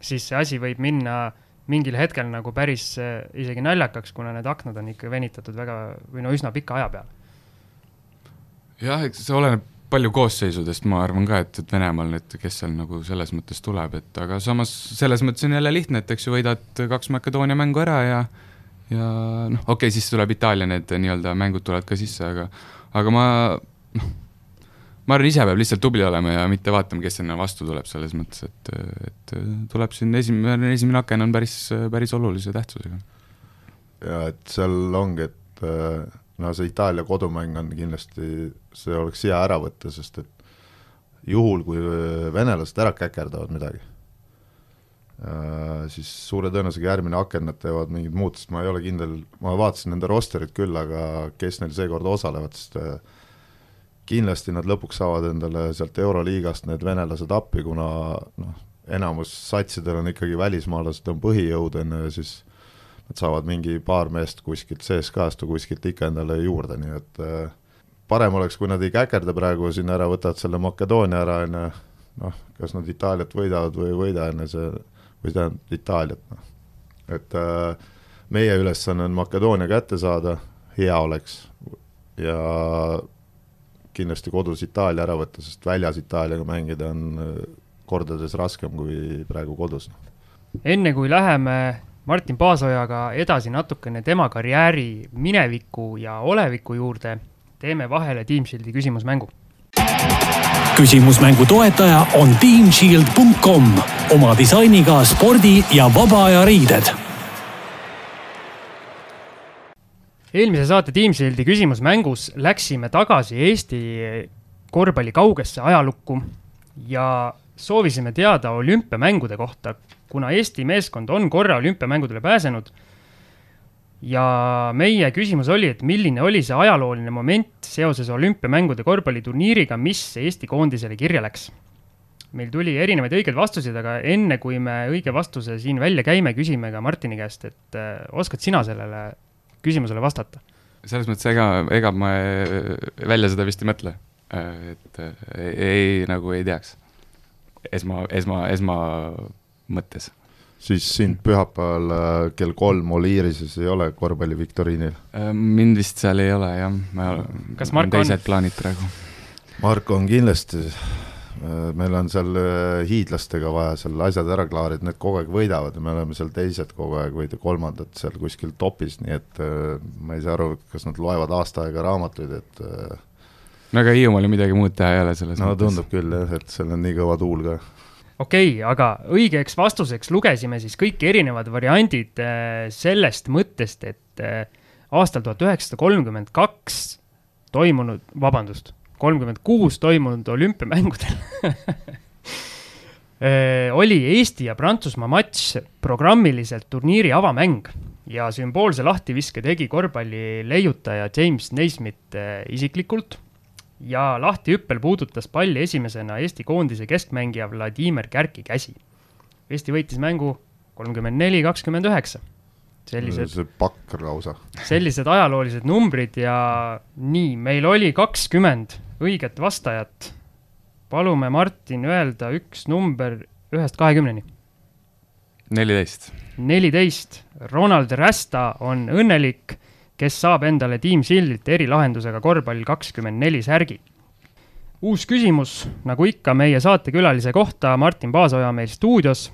siis see asi võib minna mingil hetkel nagu päris äh, isegi naljakaks, kuna need aknad on ikka venitatud väga või no üsna pika aja peale jah, eks see oleneb palju koosseisudest, ma arvan ka, et, et Venemaal nüüd, kes seal nagu selles mõttes tuleb, et aga samas selles mõttes on jälle lihtne, et eks ju võidad kaks Makedoonia mängu ära ja ja noh, okei okay,, siis tuleb Itaalia need nii-öelda mängud tulevad ka sisse, aga aga ma noh, ma arvan, ise peab lihtsalt tubli olema ja mitte vaatama, kes sinna vastu tuleb, selles mõttes, et, et tuleb siin esimene, esimene aken on päris, päris olulise tähtsusega. ja et seal ongi, et no see Itaalia kodumäng on kindlasti, see oleks hea ära võtta, sest et juhul, kui venelased ära käkerdavad midagi, äh, siis suure tõenäosusega järgmine aken nad teevad mingit muud, sest ma ei ole kindel, ma vaatasin nende rosterit küll, aga kes neil seekord osalevad, sest äh, kindlasti nad lõpuks saavad endale sealt Euroliigast need venelased appi, kuna noh, enamus satsidel on ikkagi välismaalased, on põhijõud, on ju, ja siis et saavad mingi paar meest kuskilt CSKA-st või kuskilt ikka endale juurde, nii et äh, parem oleks, kui nad ei käkerda praegu siin ära, võtavad selle Makedoonia ära, on ju, noh, kas nad Itaaliat võidavad või ei võida, on ju, see, või tähendab Itaaliat, noh. et äh, meie ülesanne on Makedoonia kätte saada, hea oleks, ja kindlasti kodus Itaalia ära võtta, sest väljas Itaaliaga mängida on äh, kordades raskem kui praegu kodus. enne kui läheme Martin Paasojaga edasi natukene tema karjääri mineviku ja oleviku juurde, teeme vahele Team Shieldi küsimusmängu. küsimusmängu toetaja on teamshield.com oma disainiga spordi ja vaba aja riided. eelmise saate Team Shieldi küsimusmängus läksime tagasi Eesti korvpalli kaugesse ajalukku ja soovisime teada olümpiamängude kohta, kuna Eesti meeskond on korra olümpiamängudele pääsenud. ja meie küsimus oli, et milline oli see ajalooline moment seoses olümpiamängude korvpalliturniiriga, mis Eesti koondisele kirja läks. meil tuli erinevaid õigeid vastuseid, aga enne kui me õige vastuse siin välja käime, küsime ka Martini käest, et äh, oskad sina sellele küsimusele vastata. selles mõttes ega, ega ma äh, välja seda vist ei mõtle, äh, et ei, nagu ei teaks. Esma, esma, esmamõttes. siis sind pühapäeval kell kolm Oliirises ei ole korvpalliviktoriinil? mind vist seal ei ole jah, ma, Marko on teised on? plaanid praegu. Marko on kindlasti Äh, meil on seal äh, hiidlastega vaja seal asjad ära klaarida, need kogu aeg võidavad ja me oleme seal teised kogu aeg või kolmandad seal kuskil topis, nii et äh, ma ei saa aru, kas nad loevad aasta aega raamatuid, et no aga Hiiumaal ju midagi muud teha ei ole selles no mõttes. tundub küll jah, et seal on nii kõva tuul ka. okei okay,, aga õigeks vastuseks lugesime siis kõik erinevad variandid sellest mõttest, et aastal tuhat üheksasada kolmkümmend kaks toimunud, vabandust kolmkümmend kuus toimunud olümpiamängudel oli Eesti ja Prantsusmaa matš programmiliselt turniiri avamäng ja sümboolse lahtiviske tegi korvpalli leiutaja James Naismith isiklikult ja lahtihüppel puudutas palli esimesena Eesti koondise keskmängija Vladimir Kärki käsi. Eesti võitis mängu kolmkümmend neli, kakskümmend üheksa sellised. see pakk lausa. sellised ajaloolised numbrid ja nii, meil oli kakskümmend õiget vastajat. palume Martin öelda üks number ühest kahekümneni. neliteist. neliteist, Ronald Rästa on õnnelik, kes saab endale Team Sildilt erilahendusega korvpall kakskümmend neli särgi. uus küsimus, nagu ikka meie saatekülalise kohta, Martin Paasoja meil stuudios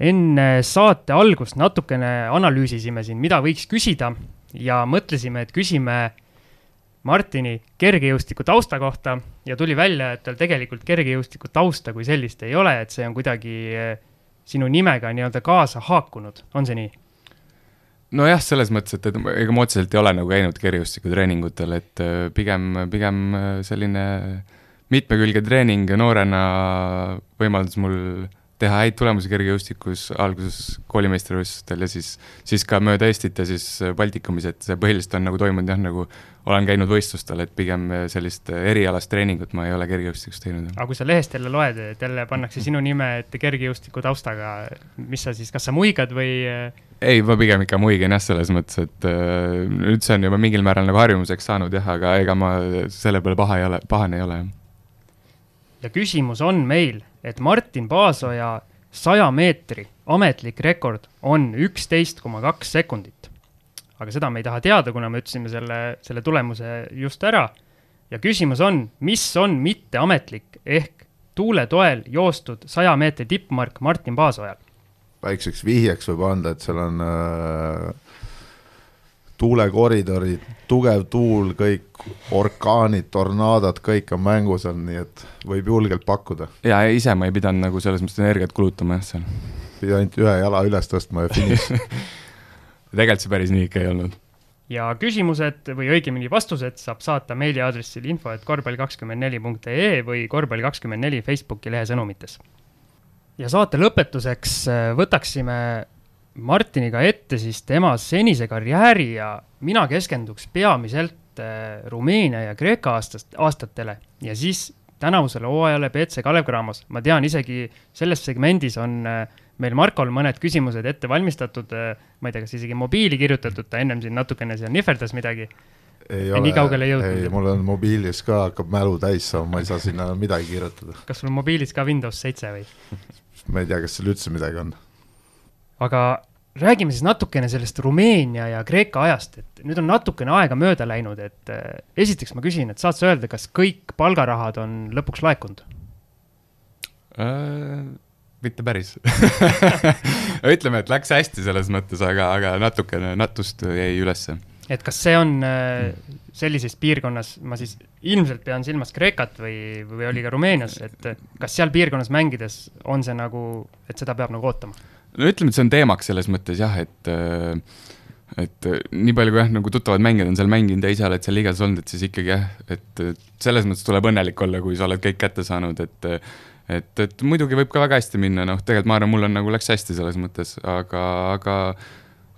enne saate algust natukene analüüsisime siin, mida võiks küsida ja mõtlesime, et küsime Martini kergejõustiku tausta kohta ja tuli välja, et tal tegelikult kergejõustiku tausta kui sellist ei ole, et see on kuidagi eh, sinu nimega nii-öelda kaasa haakunud, on see nii? Nojah, selles mõttes, et, et ega ma otseselt ei ole nagu käinud kergejõustikutreeningutel, et eh, pigem, pigem eh, selline mitmekülge treening noorena võimaldas mul teha häid tulemusi kergejõustikus, alguses koolimeistrivõistlustel ja siis, siis ka mööda Eestit ja siis Baltikumis, et see põhiliselt on nagu toimunud jah, nagu olen käinud võistlustel, et pigem sellist erialast treeningut ma ei ole kergejõustikus teinud. aga kui sa lehest jälle loed, et jälle pannakse sinu nime ette kergejõustiku taustaga, mis sa siis, kas sa muigad või? ei, ma pigem ikka muigan jah, selles mõttes, et äh, nüüd see on juba mingil määral nagu harjumuseks saanud jah, aga ega ma selle peale paha ei ole, pahane ei ole jah ja küsimus on meil, et Martin Paasoja saja meetri ametlik rekord on üksteist koma kaks sekundit. aga seda me ei taha teada, kuna me ütlesime selle, selle tulemuse just ära. ja küsimus on, mis on mitteametlik ehk tuule toel joostud saja meetri tippmark Martin Paasojal? väikseks vihjeks võib anda, et seal on äh tuulekoridorid, tugev tuul, kõik orkaanid, tornaadod, kõik on mängus on, nii et võib julgelt pakkuda. ja ise ma ei pidanud nagu selles mõttes energiat kulutama jah seal. pidi ainult ühe jala üles tõstma ja finiš tegelikult see päris nii ikka ei olnud. ja küsimused või õigemini vastused saab saata meiliaadressil info, et korvpall kakskümmend neli punkt ee või korvpall kakskümmend neli Facebooki lehe sõnumites. ja saate lõpetuseks äh, võtaksime Martiniga ette siis tema senise karjääri ja mina keskenduks peamiselt äh, Rumeenia ja Kreeka aastast, aastatele ja siis tänavusele hooajale BC Kalev Cramos. ma tean, isegi selles segmendis on äh, meil Markol mõned küsimused ette valmistatud, äh, ma ei tea, kas isegi mobiili kirjutatud, ta ennem siin natukene seal nihverdas midagi. nii kaugele ei jõudnud. ei, mul on mobiilis ka, hakkab mälu täis saama, ma ei saa sinna midagi kirjutada. kas sul on mobiilis ka Windows seitse või? ma ei tea, kas seal üldse midagi on aga räägime siis natukene sellest Rumeenia ja Kreeka ajast, et nüüd on natukene aega mööda läinud, et äh, esiteks ma küsin, et saad sa öelda, kas kõik palgarahad on lõpuks laekunud äh,? mitte päris ütleme, et läks hästi selles mõttes, aga, aga natukene natust jäi ülesse. et kas see on äh, sellises piirkonnas, ma siis ilmselt pean silmas Kreekat või, või oli ka Rumeenias, et kas seal piirkonnas mängides on see nagu, et seda peab nagu ootama? No ütleme, et see on teemaks selles mõttes jah, et et nii palju, kui jah, nagu tuttavad mängijad on seal mänginud ja ise oled seal liigas olnud, et siis ikkagi jah, et selles mõttes tuleb õnnelik olla, kui sa oled kõik kätte saanud, et et, et muidugi võib ka väga hästi minna, noh, tegelikult ma arvan, mul on nagu läks hästi selles mõttes, aga, aga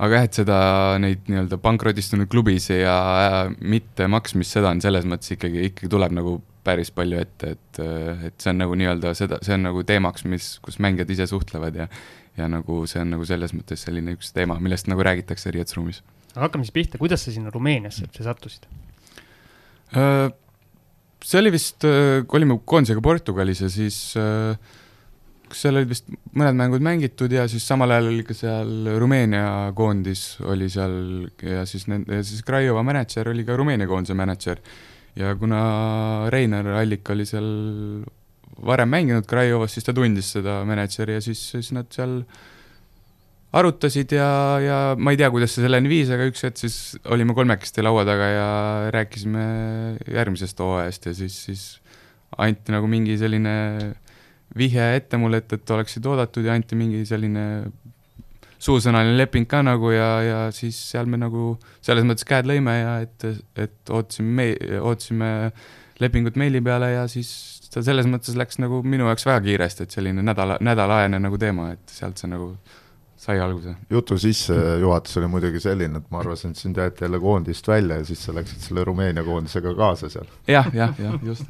aga jah, et seda, neid nii-öelda pankrotistunud klubisid ja, ja mitte maksmist, seda on selles mõttes ikkagi, ikkagi tuleb nagu päris palju ette, et, et see on nagu nii-öelda seda, see on nagu teemaks, mis, kus mängijad ise suhtlevad ja ja nagu see on nagu selles mõttes selline üks teema, millest nagu räägitakse riietusruumis. aga hakkame siis pihta, kuidas sa sinna Rumeeniasse üldse sattusid? Äh, see oli vist, äh, olime koondisega Portugalis ja siis äh, seal olid vist mõned mängud mängitud ja siis samal ajal oli ka seal Rumeenia koondis oli seal ja siis nende, siis Craiova mänedžer oli ka Rumeenia koondise mänedžer. ja kuna Reiner Allik oli seal varem mänginud Craiovas, siis ta tundis seda mänedžeri ja siis, siis nad seal arutasid ja, ja ma ei tea, kuidas see selleni viis, aga üks hetk siis olime kolmekesti laua taga ja rääkisime järgmisest hooajast ja siis, siis anti nagu mingi selline vihje ette mulle, et, et oleksid oodatud ja anti mingi selline suusõnaline leping ka nagu ja, ja siis seal me nagu selles mõttes käed lõime ja et, et ootasime me-, ootasime lepingut meili peale ja siis ta selles mõttes läks nagu minu jaoks väga kiiresti, et selline nädala, nädalaajane nagu teema, et sealt see nagu sai alguse. jutu sissejuhatus oli muidugi selline, et ma arvasin, et sind jäeti jälle koondist välja ja siis sa läksid selle Rumeenia koondisega kaasa seal ja,. jah, jah, jah, just.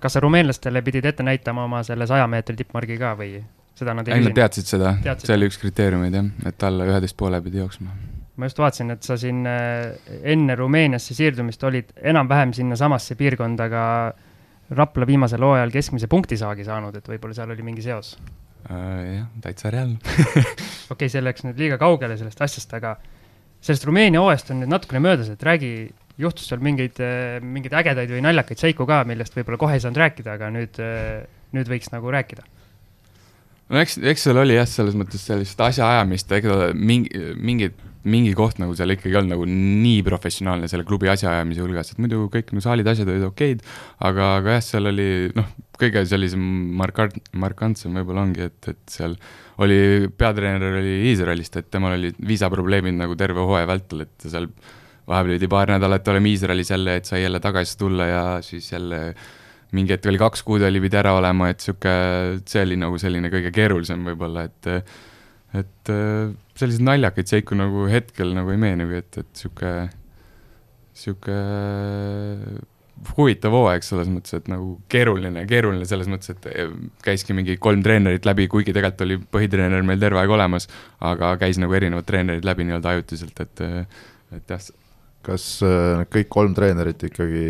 kas sa rumeenlastele pidid ette näitama oma selle saja meetri tippmargi ka või seda nad ei küsinud? teadsid seda, see oli üks kriteeriumeid jah, et alla üheteist poole pidi jooksma. ma just vaatasin, et sa siin äh, enne Rumeeniasse siirdumist olid enam-vähem sinnasamasse piirkonda ka Rapla viimasel hooajal keskmise punktisaagi saanud, et võib-olla seal oli mingi seos äh,? jah, täitsa reaalne okei okay,, see läks nüüd liiga kaugele sellest asjast, aga sellest Rumeenia hooajast on nüüd natukene möödas, et räägi, juhtus seal mingeid, mingeid ägedaid või naljakaid seiku ka, millest võib-olla kohe ei saanud rääkida, aga nüüd, nüüd võiks nagu rääkida no eks, eks seal oli jah, selles mõttes sellist asjaajamist, ega mingi, mingid mingi koht nagu seal ikkagi olnud nagu nii professionaalne selle klubi asjaajamise hulgas, et muidu kõik nagu saalid, asjad olid okeid, aga, aga jah, seal oli noh, kõige sellisem markant-, markantsem võib-olla ongi, et, et seal oli, peatreener oli Iisraelist, et temal olid viisaprobleemid nagu terve hooaja vältel, et seal vahepeal pidi paar nädalat olema Iisraelis jälle, et sai jälle tagasi tulla ja siis jälle mingi hetk oli kaks kuud oli, pidi ära olema, et sihuke, see oli nagu selline kõige keerulisem võib-olla, et et selliseid naljakaid seiku nagu hetkel nagu ei meenugi, et, et sihuke, sihuke huvitav hooaeg selles mõttes, et nagu keeruline, keeruline selles mõttes, et eh, käiski mingi kolm treenerit läbi, kuigi tegelikult oli põhitreener meil terve aeg olemas, aga käis nagu erinevad treenerid läbi nii-öelda ajutiselt, et, et jah, kas äh, kõik kolm treenerit ikkagi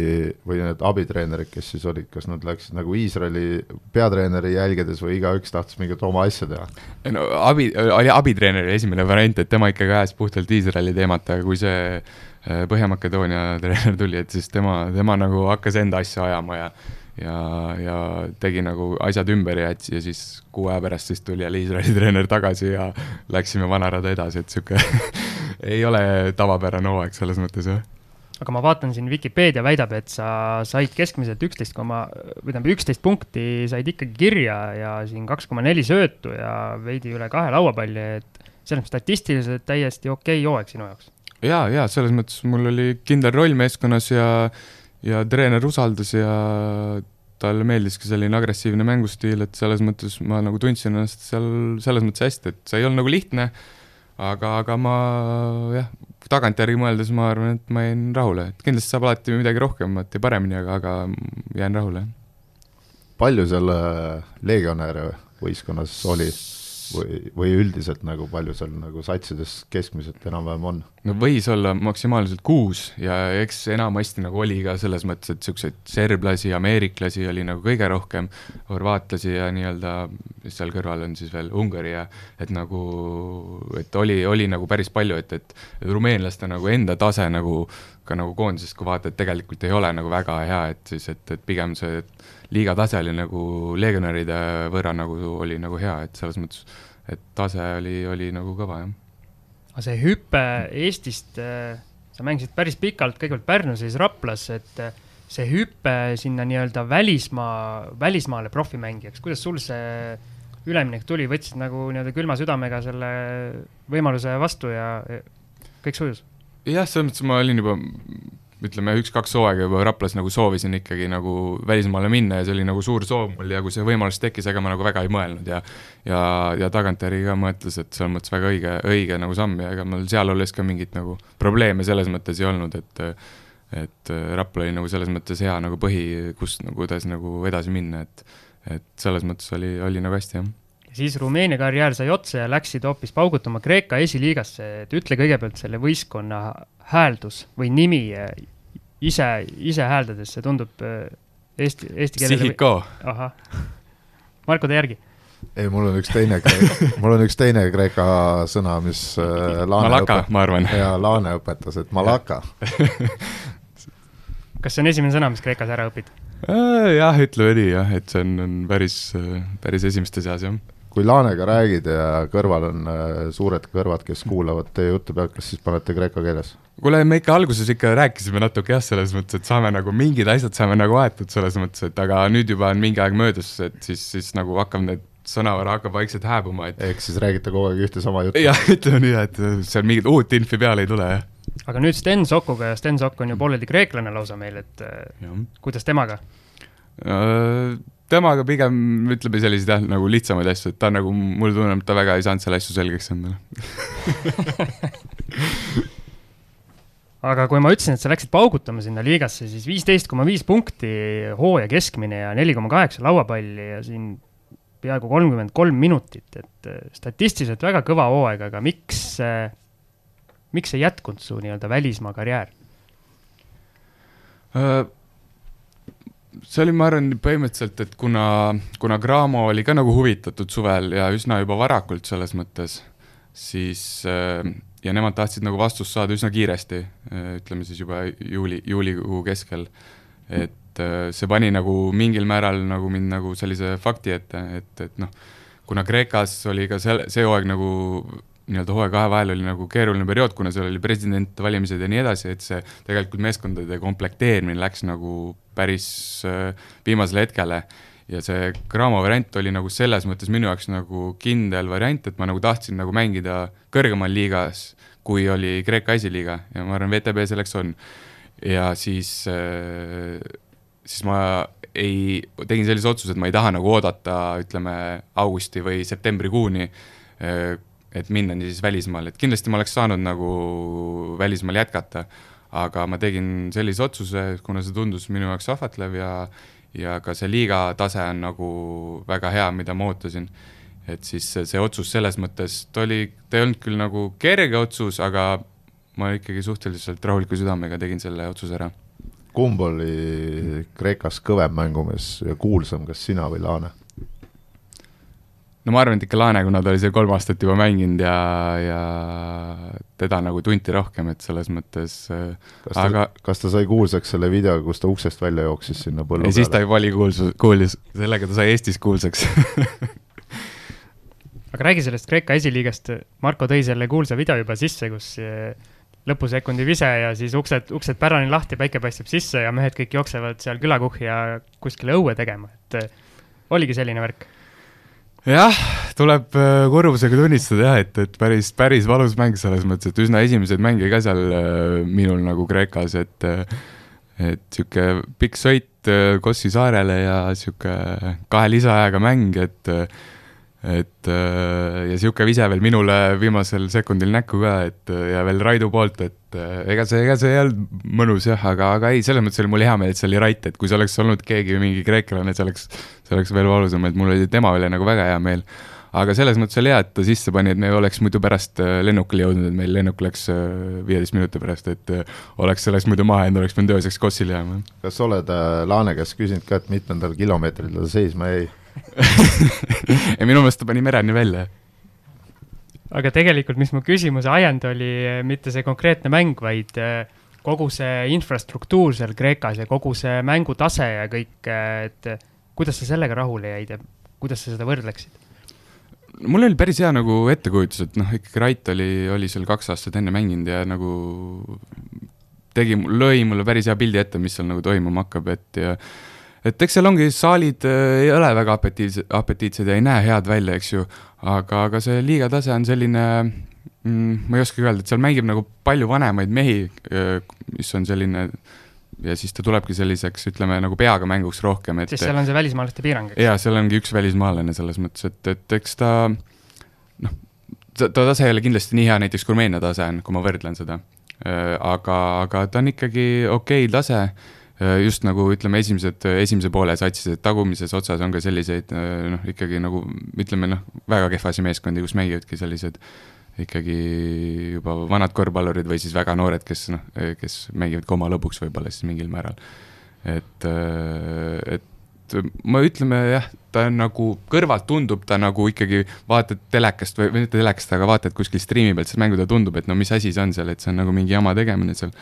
või need abitreenerid, kes siis olid, kas nad läksid nagu Iisraeli peatreeneri jälgedes või igaüks tahtis mingit oma asja teha? no abi, oli abitreeneri esimene variant, et tema ikkagi ajas puhtalt Iisraeli teemat, aga kui see äh, Põhja-Makedoonia treener tuli, et siis tema, tema nagu hakkas enda asja ajama ja ja, ja tegi nagu asjad ümber ja, ja siis kuu aja pärast siis tuli jälle Iisraeli treener tagasi ja läksime vana rada edasi, et sihuke ei ole tavapärane hooaeg selles mõttes, jah aga ma vaatan siin Vikipeedia väidab, et sa said keskmiselt üksteist koma, või tähendab, üksteist punkti said ikkagi kirja ja siin kaks koma neli söötu ja veidi üle kahe lauapalli, et selles mõttes statistiliselt täiesti okei okay hooaeg sinu jaoks. ja, ja selles mõttes mul oli kindel roll meeskonnas ja, ja treener usaldas ja talle meeldis ka selline agressiivne mängustiil, et selles mõttes ma nagu tundsin ennast seal selles mõttes hästi, et see ei olnud nagu lihtne aga, aga ma jah, tagantjärgi mõeldes ma arvan, et ma jäin rahule, et kindlasti saab alati midagi rohkemat ja paremini, aga, aga jään rahule. palju seal legionäre võistkonnas oli? Või, või üldiselt nagu palju seal nagu satsides keskmiselt enam-vähem on? no võis olla maksimaalselt kuus ja eks enamasti nagu oli ka selles mõttes, et niisuguseid serblasi, ameeriklasi oli nagu kõige rohkem, horvaatlasi ja nii-öelda, seal kõrval on siis veel Ungari ja et nagu, et oli, oli nagu päris palju, et, et rumeenlaste nagu enda tase nagu ka nagu koondisest, kui vaatad, tegelikult ei ole nagu väga hea, et siis, et, et pigem see liiga tase oli nagu legionäride võrra nagu oli nagu hea, et selles mõttes, et tase oli, oli nagu kõva, jah. aga see hüpe Eestist, äh, sa mängisid päris pikalt, kõigepealt Pärnus ja siis Raplas, et äh, see hüpe sinna nii-öelda välismaa, välismaale profimängijaks, kuidas sul see üleminek tuli, võtsid nagu nii-öelda külma südamega selle võimaluse vastu ja kõik sujus? jah, selles mõttes ma olin juba ütleme, üks-kaks hooaega juba Raplas nagu soovisin ikkagi nagu välismaale minna ja see oli nagu suur soov mul ja kui see võimalus tekkis, ega ma nagu väga ei mõelnud ja ja, ja tagantjärgi ka mõtles, et selles mõttes väga õige, õige nagu samm ja ega mul seal olles ka mingit nagu probleeme selles mõttes ei olnud, et et Rapla oli nagu selles mõttes hea nagu põhi, kust nagu, kuidas nagu edasi minna, et et selles mõttes oli, oli nagu hästi, jah. Siis Rumeenia karjäär sai otsa ja läksid hoopis paugutama Kreeka esiliigasse, et ütle kõigepealt selle võistkonna hääldus või nimi ise, ise hääldades, see tundub äh, eesti, eesti keelele Sihiko. ahah. Marko, tee järgi. ei, mul on üks teine, mul on üks teine kreeka sõna, mis äh, Laane Malaka, ma arvan. jaa, Laane õpetas, et malaka kas see on esimene sõna, mis Kreekas ära õpid? jah, ütleme nii jah, et see on, on päris, päris esimeste seas jah kui Laanega räägid ja kõrval on äh, suured kõrvad, kes kuulavad teie juttu pealt, kas siis panete kreeka keeles? kuule, me ikka alguses ikka rääkisime natuke jah, selles mõttes, et saame nagu mingid asjad saame nagu aetud selles mõttes, et aga nüüd juba on mingi aeg möödas, et siis, siis nagu hakkab need sõnavara hakkab vaikselt hääbuma, et ehk siis räägite kogu aeg ühte sama juttu? jah, ütleme nii, et seal mingit uut infi peale ei tule, jah. aga nüüd Sten Sokuga ja Sten Sokk on ju pooleldi kreeklane lausa meil, et äh, ja. kuidas temaga? Äh, temaga pigem ütleme selliseid jah, nagu lihtsamaid asju, et ta nagu, mulle tunneb, et ta väga ei saanud selle asju selgeks endale aga kui ma ütlesin, et sa läksid paugutama sinna liigasse, siis viisteist koma viis punkti hooaja keskmine ja neli koma kaheksa lauapalli ja siin peaaegu kolmkümmend kolm minutit, et äh, statistiliselt väga kõva hooaeg, aga miks, äh, miks ei jätkunud su nii-öelda välismaa karjäär uh,? See oli, ma arvan, põhimõtteliselt, et kuna, kuna Graamo oli ka nagu huvitatud suvel ja üsna juba varakult selles mõttes, siis äh, ja nemad tahtsid nagu vastust saada üsna kiiresti, äh, ütleme siis juba juuli, juulikuu keskel. et äh, see pani nagu mingil määral nagu mind nagu sellise fakti ette, et, et noh, kuna Kreekas oli ka selle, see hooaeg nagu nii-öelda hooaja kahe vahel oli nagu keeruline periood, kuna seal oli presidentvalimised ja nii edasi, et see tegelikult meeskondade komplekteerimine läks nagu päris äh, viimasele hetkele. ja see Graamo variant oli nagu selles mõttes minu jaoks nagu kindel variant, et ma nagu tahtsin nagu mängida kõrgemal liigas, kui oli Kreeka esiliiga ja ma arvan, VTB selleks on. ja siis, äh, siis ma ei, tegin sellise otsuse, et ma ei taha nagu oodata, ütleme, augusti või septembrikuuni äh, et minna siis välismaale, et kindlasti ma oleks saanud nagu välismaal jätkata, aga ma tegin sellise otsuse, kuna see tundus minu jaoks ahvatlev ja ja ka see liiga tase on nagu väga hea, mida ma ootasin. et siis see, see otsus selles mõttes, ta oli, ta ei olnud küll nagu kerge otsus, aga ma ikkagi suhteliselt rahuliku südamega tegin selle otsuse ära. kumb oli Kreekas kõvem mängumees ja kuulsam, kas sina või Laane? No ma arvan, et ikka Laane, kuna ta oli seal kolm aastat juba mänginud ja, ja teda nagu tunti rohkem, et selles mõttes äh, kas ta aga..., kas ta sai kuulsaks selle videoga, kus ta uksest välja jooksis sinna põllu peale? siis ta juba oli kuulsus, kuulis, sellega ta sai Eestis kuulsaks. Aga räägi sellest Kreeka esiliigast, Marko tõi selle kuulsa video juba sisse, kus äh, lõpusekundi vise ja siis uksed, uksed pärani lahti, päike paistab sisse ja mehed kõik jooksevad seal külakuhja kuskile õue tegema, et äh, oligi selline värk jah, tuleb äh, kurbusega tunnistada jah, et, et päris, päris valus mäng selles mõttes, et üsna esimesed mänge ka seal äh, minul nagu Kreekas, et äh, et niisugune pikk sõit Kossi saarele ja niisugune kahe lisaajaga mäng, et et ja niisugune vise veel minule viimasel sekundil näkku ka, et ja veel Raidu poolt, et ega see, ega see ei olnud mõnus jah, aga, aga ei, selles mõttes oli mul hea meel, et see oli Rait, et kui see oleks olnud keegi, mingi kreeklane, see oleks, see oleks veel valusam, et mul oli tema üle nagu väga hea meel. aga selles mõttes oli hea, et ta sisse pani, et me oleks muidu pärast äh, lennukile jõudnud, et meil lennuk läks äh, viieteist minuti pärast, et äh, oleks sellest muidu maha jäänud, oleks pidanud ööseks Kossile jääma. kas oled Laane käest küsinud ka, et mitmendal kilomeetril ta seisma jäi ei, minu meelest ta pani mereni välja aga tegelikult, mis mu küsimuse ajend oli, mitte see konkreetne mäng, vaid kogu see infrastruktuur seal Kreekas ja kogu see mängutase ja kõik, et kuidas sa sellega rahule jäid ja kuidas sa seda võrdleksid? mul oli päris hea nagu ettekujutus, et noh, ikkagi Rait oli, oli seal kaks aastat enne mänginud ja nagu tegi, lõi mulle päris hea pildi ette, mis seal nagu toimuma hakkab, et ja et eks seal ongi, saalid äh, ei ole väga apetiitsed, apetiitsed ja ei näe head välja, eks ju, aga, aga see liiga tase on selline mm,, ma ei oskagi öelda, et seal mängib nagu palju vanemaid mehi, äh, mis on selline ja siis ta tulebki selliseks, ütleme nagu peaga mänguks rohkem, et. sest seal on see välismaalaste piirang, eks? jaa, seal ongi üks välismaalane selles mõttes, et, et eks ta noh, ta, ta tase ei ole kindlasti nii hea, näiteks kui Rumeenia tase on, kui ma võrdlen seda. Äh, aga, aga ta on ikkagi okei okay tase just nagu ütleme, esimesed, esimese poole satsis, et tagumises otsas on ka selliseid noh, ikkagi nagu ütleme noh, väga kehvasi meeskondi, kus mängivadki sellised ikkagi juba vanad korvpallurid või siis väga noored, kes noh, kes mängivad ka oma lõbuks võib-olla siis mingil määral. et, et ma ütleme jah, ta nagu kõrvalt tundub ta nagu ikkagi vaatad telekast või, või mitte telekast, aga vaatad kuskil striimi pealt seda mängu, ta tundub, et no mis asi see on seal, et see on nagu mingi jama tegemine seal.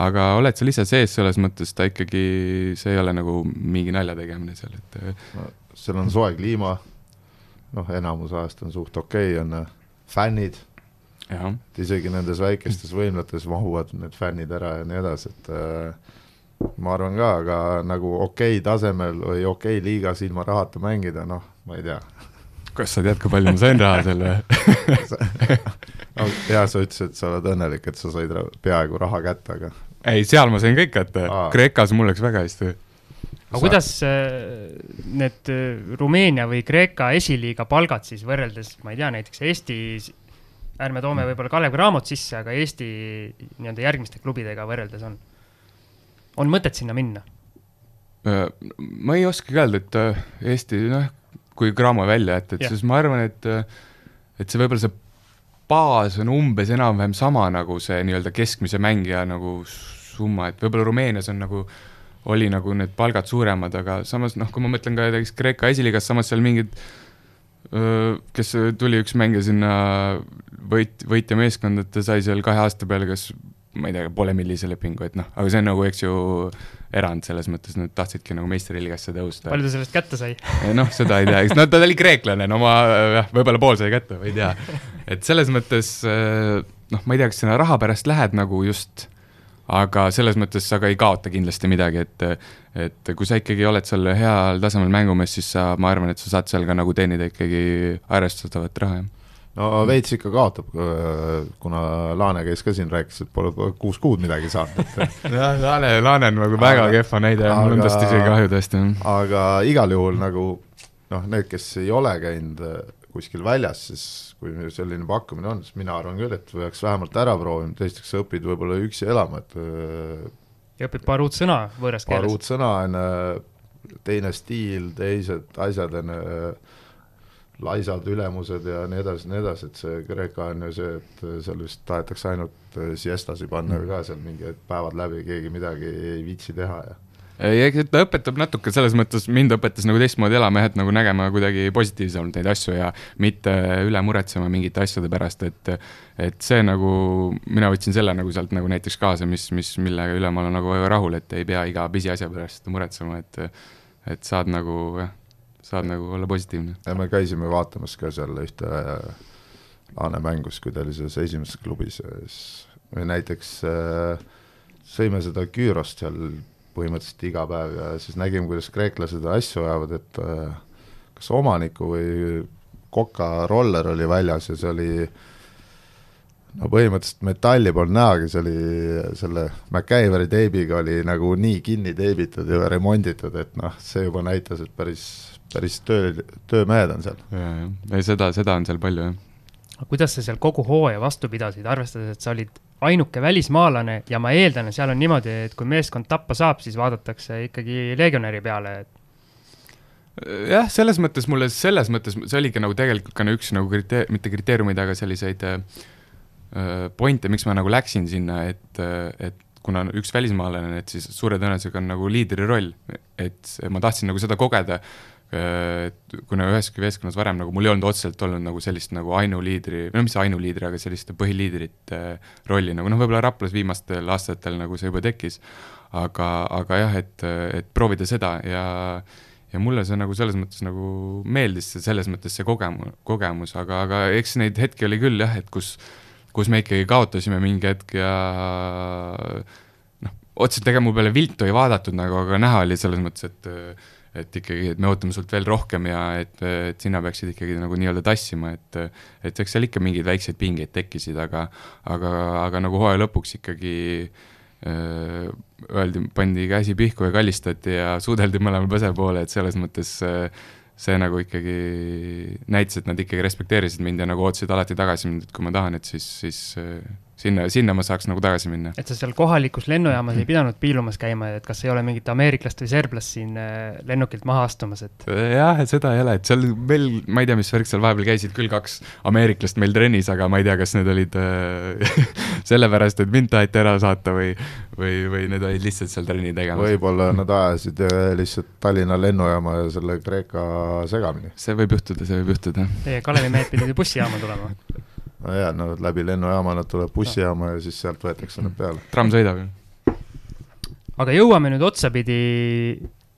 Aga oled seal ise sees, selles mõttes ta ikkagi, see ei ole nagu mingi nalja tegemine seal, et no,. seal on soe kliima, noh, enamus ajast on suht okei okay,, on äh, fännid, et isegi nendes väikestes võimlates mahuvad need fännid ära ja nii edasi, et äh, ma arvan ka, aga nagu okei okay tasemel või okei okay liigas ilma rahata mängida, noh, ma ei tea. Kas sa tead, kui palju ma sain raha selle jaa, sa ütlesid, et sa oled õnnelik, et sa said peaaegu raha kätte, aga ei, seal ma sain kõik kätte, Kreekas mul läks väga hästi. aga sa... kuidas äh, need äh, Rumeenia või Kreeka esiliiga palgad siis võrreldes, ma ei tea, näiteks Eestis, ärme toome võib-olla Kalev Cramot sisse, aga Eesti nii-öelda järgmiste klubidega võrreldes on? on mõtet sinna minna? Äh, ma ei oskagi öelda, et Eesti, noh, kui Cramo välja jätta, et siis ma arvan, et et see võib-olla see baas on umbes enam-vähem sama nagu see nii-öelda keskmise mängija nagu summa, et võib-olla Rumeenias on nagu, oli nagu need palgad suuremad, aga samas noh, kui ma mõtlen ka näiteks Kreeka esiliigas, samas seal mingid kes tuli üks mängija sinna võit, võitja meeskonda, et ta sai seal kahe aasta peale kas ma ei tea, poole millise lepingu, et noh, aga see on nagu, eks ju, erand selles mõttes, nad tahtsidki nagu meistriliigasse tõusta. palju ta sellest kätte sai? noh, seda ei tea, eks no ta oli kreeklane, no ma jah, võib-olla pool sai kätte, ma ei tea. et selles mõttes noh, ma ei tea, kas sinna raha pärast lähed nagu just, aga selles mõttes sa ka ei kaota kindlasti midagi, et et kui sa ikkagi oled seal heal tasemel mängumees, siis sa, ma arvan, et sa saad seal ka nagu teenida ikkagi arvestatavat raha, jah no veits ikka kaotab, kuna Laane käis ka siin, rääkis, et pole kuus kuud midagi saanud, et jah, Laane, Laane on nagu väga aga, kehva näide mul on tast isegi kahju tõesti. aga igal juhul nagu noh, need, kes ei ole käinud äh, kuskil väljas, siis kui selline pakkumine on, siis mina arvan küll, et peaks vähemalt ära proovima, esiteks sa õpid võib-olla üksi elama, et äh, ja õpid paar uut sõna võõras keeles. paar uut sõna on teine stiil, teised asjad on laisad ülemused ja nii edasi, nii edasi, et see Kreeka on ju see, et seal vist tahetakse ainult äh, siestasi panna mm. ka seal mingid päevad läbi, keegi midagi ei viitsi teha ja ei, eks ta õpetab natuke selles mõttes, mind õpetas nagu teistmoodi elama jah, et nagu nägema kuidagi positiivsemalt neid asju ja mitte üle muretsema mingite asjade pärast, et et see nagu, mina võtsin selle nagu sealt nagu näiteks kaasa, mis, mis, mille üle ma olen nagu rahul, et ei pea iga pisiasja pärast muretsema, et et saad nagu jah saad nagu olla positiivne. ja me käisime vaatamas ka seal ühte Laane mängus, kui ta oli selles esimeses klubis, siis me näiteks äh, sõime seda küürost seal põhimõtteliselt iga päev ja siis nägime, kuidas kreeklased asju ajavad, et äh, kas omaniku või Coca roller oli väljas ja see oli no põhimõtteliselt metalli polnud nähagi, see oli selle MacGyveri teibiga oli nagu nii kinni teibitud ja remonditud, et noh, see juba näitas, et päris päris töö, töömehed on seal. ei seda, seda on seal palju, jah. kuidas sa seal kogu hooaja vastu pidasid, arvestades, et sa olid ainuke välismaalane ja ma eeldan, et seal on niimoodi, et kui meeskond tappa saab, siis vaadatakse ikkagi legionäri peale, et jah, selles mõttes mulle, selles mõttes see oligi nagu tegelikult ka üks nagu kriteer-, mitte kriteeriumid, aga selliseid äh, pointe, miks ma nagu läksin sinna, et, et kuna üks välismaalane, et siis suure tõenäosusega on nagu liidri roll, et ma tahtsin nagu seda kogeda kuna üheski meeskonnas varem nagu mul ei olnud otseselt olnud nagu sellist nagu ainuliidri, no mis ainuliidri, aga sellist põhiliidrite rolli nagu noh, võib-olla Raplas viimastel aastatel nagu see juba tekkis, aga, aga jah, et, et proovida seda ja ja mulle see nagu selles mõttes nagu meeldis, selles mõttes see kogemus, kogemus, aga, aga eks neid hetki oli küll jah, et kus, kus me ikkagi kaotasime mingi hetk ja noh, otseselt ega mu peale viltu ei vaadatud nagu, aga näha oli selles mõttes, et et ikkagi, et me ootame sult veel rohkem ja et, et sina peaksid ikkagi nagu nii-öelda tassima, et et eks seal ikka mingeid väikseid pingeid tekkisid, aga aga, aga nagu hooaja lõpuks ikkagi öö, öeldi, pandi käsi pihku ja kallistati ja suudeldi mõlemal põse poole, et selles mõttes see nagu ikkagi näitas, et nad ikkagi respekteerisid mind ja nagu ootasid alati tagasi mind, et kui ma tahan, et siis, siis sinna, sinna ma saaks nagu tagasi minna. et sa seal kohalikus lennujaamas ei pidanud piilumas käima, et kas ei ole mingit ameeriklast või serblast siin äh, lennukilt maha astumas, et? jah, et seda ei ole, et seal meil, ma ei tea, mis värk seal vahepeal käisid küll kaks ameeriklast meil trennis, aga ma ei tea, kas need olid äh, sellepärast, et mind taheti ära saata või, või, või need olid lihtsalt seal trenni tegemas. võib-olla nad ajasid äh, lihtsalt Tallinna lennujaama ja selle Kreeka segamini. see võib juhtuda, see võib juhtuda. Teie Kalevi mehed pidid ju bussijaama tulema no jaa, no läbi lennujaama nad tulevad bussijaama ja siis sealt võetakse nad peale. tramm sõidab ju. aga jõuame nüüd otsapidi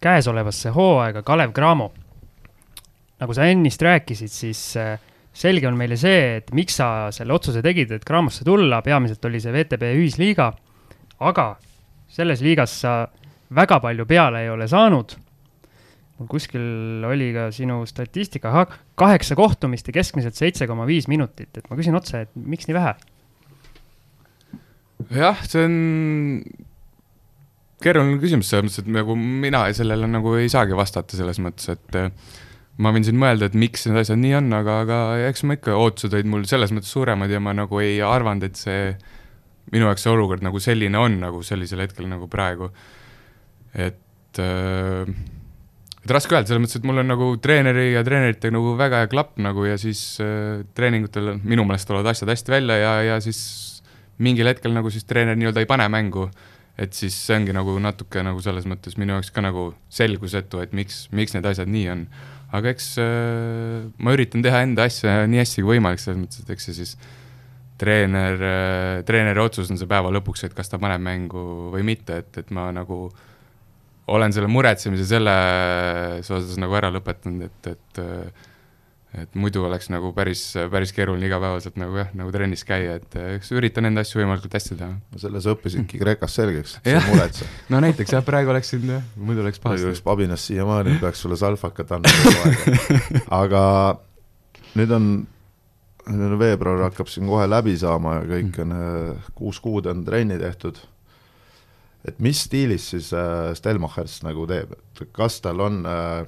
käesolevasse hooaega, Kalev Cramo. nagu sa ennist rääkisid, siis äh, selge on meile see, et miks sa selle otsuse tegid, et Cramosse tulla, peamiselt oli see VTB ühisliiga, aga selles liigas sa väga palju peale ei ole saanud mul kuskil oli ka sinu statistika, kaheksa kohtumist ja keskmiselt seitse koma viis minutit, et ma küsin otse, et miks nii vähe? jah, see on keeruline küsimus selles mõttes, et nagu mina sellele nagu ei saagi vastata selles mõttes, et äh, ma võin siin mõelda, et miks need asjad nii on, aga, aga eks ma ikka, ootused olid mul selles mõttes suuremad ja ma nagu ei arvanud, et see minu jaoks see olukord nagu selline on, nagu sellisel hetkel nagu praegu. et äh, et raske öelda, selles mõttes, et mul on nagu treeneri ja treeneritega nagu väga hea klapp nagu ja siis äh, treeningutel minu meelest tulevad asjad hästi välja ja, ja siis mingil hetkel nagu siis treener nii-öelda ei pane mängu. et siis see ongi nagu natuke nagu selles mõttes minu jaoks ka nagu selgusetu, et miks, miks need asjad nii on. aga eks äh, ma üritan teha enda asja nii hästi kui võimalik, selles mõttes, et eks see siis treener äh,, treeneri otsus on see päeva lõpuks, et kas ta paneb mängu või mitte, et, et ma nagu äh, olen selle muretsemise selles osas nagu ära lõpetanud, et, et et muidu oleks nagu päris, päris keeruline igapäevaselt nagu jah, nagu trennis käia, et eks üritan enda asju võimalikult hästi teha. no selles õppisidki Kreekas selgeks, sa ei muretse. no näiteks jah, praegu oleksin jah, muidu oleks pahasti. oleks pabinas siiamaani, peaks sulle salfakat andma kogu aeg. aga nüüd on, nüüd on veebruar hakkab siin kohe läbi saama ja kõik on, kuus kuud on trenni tehtud et mis stiilis siis äh, Stelmachers nagu teeb, et kas tal on äh,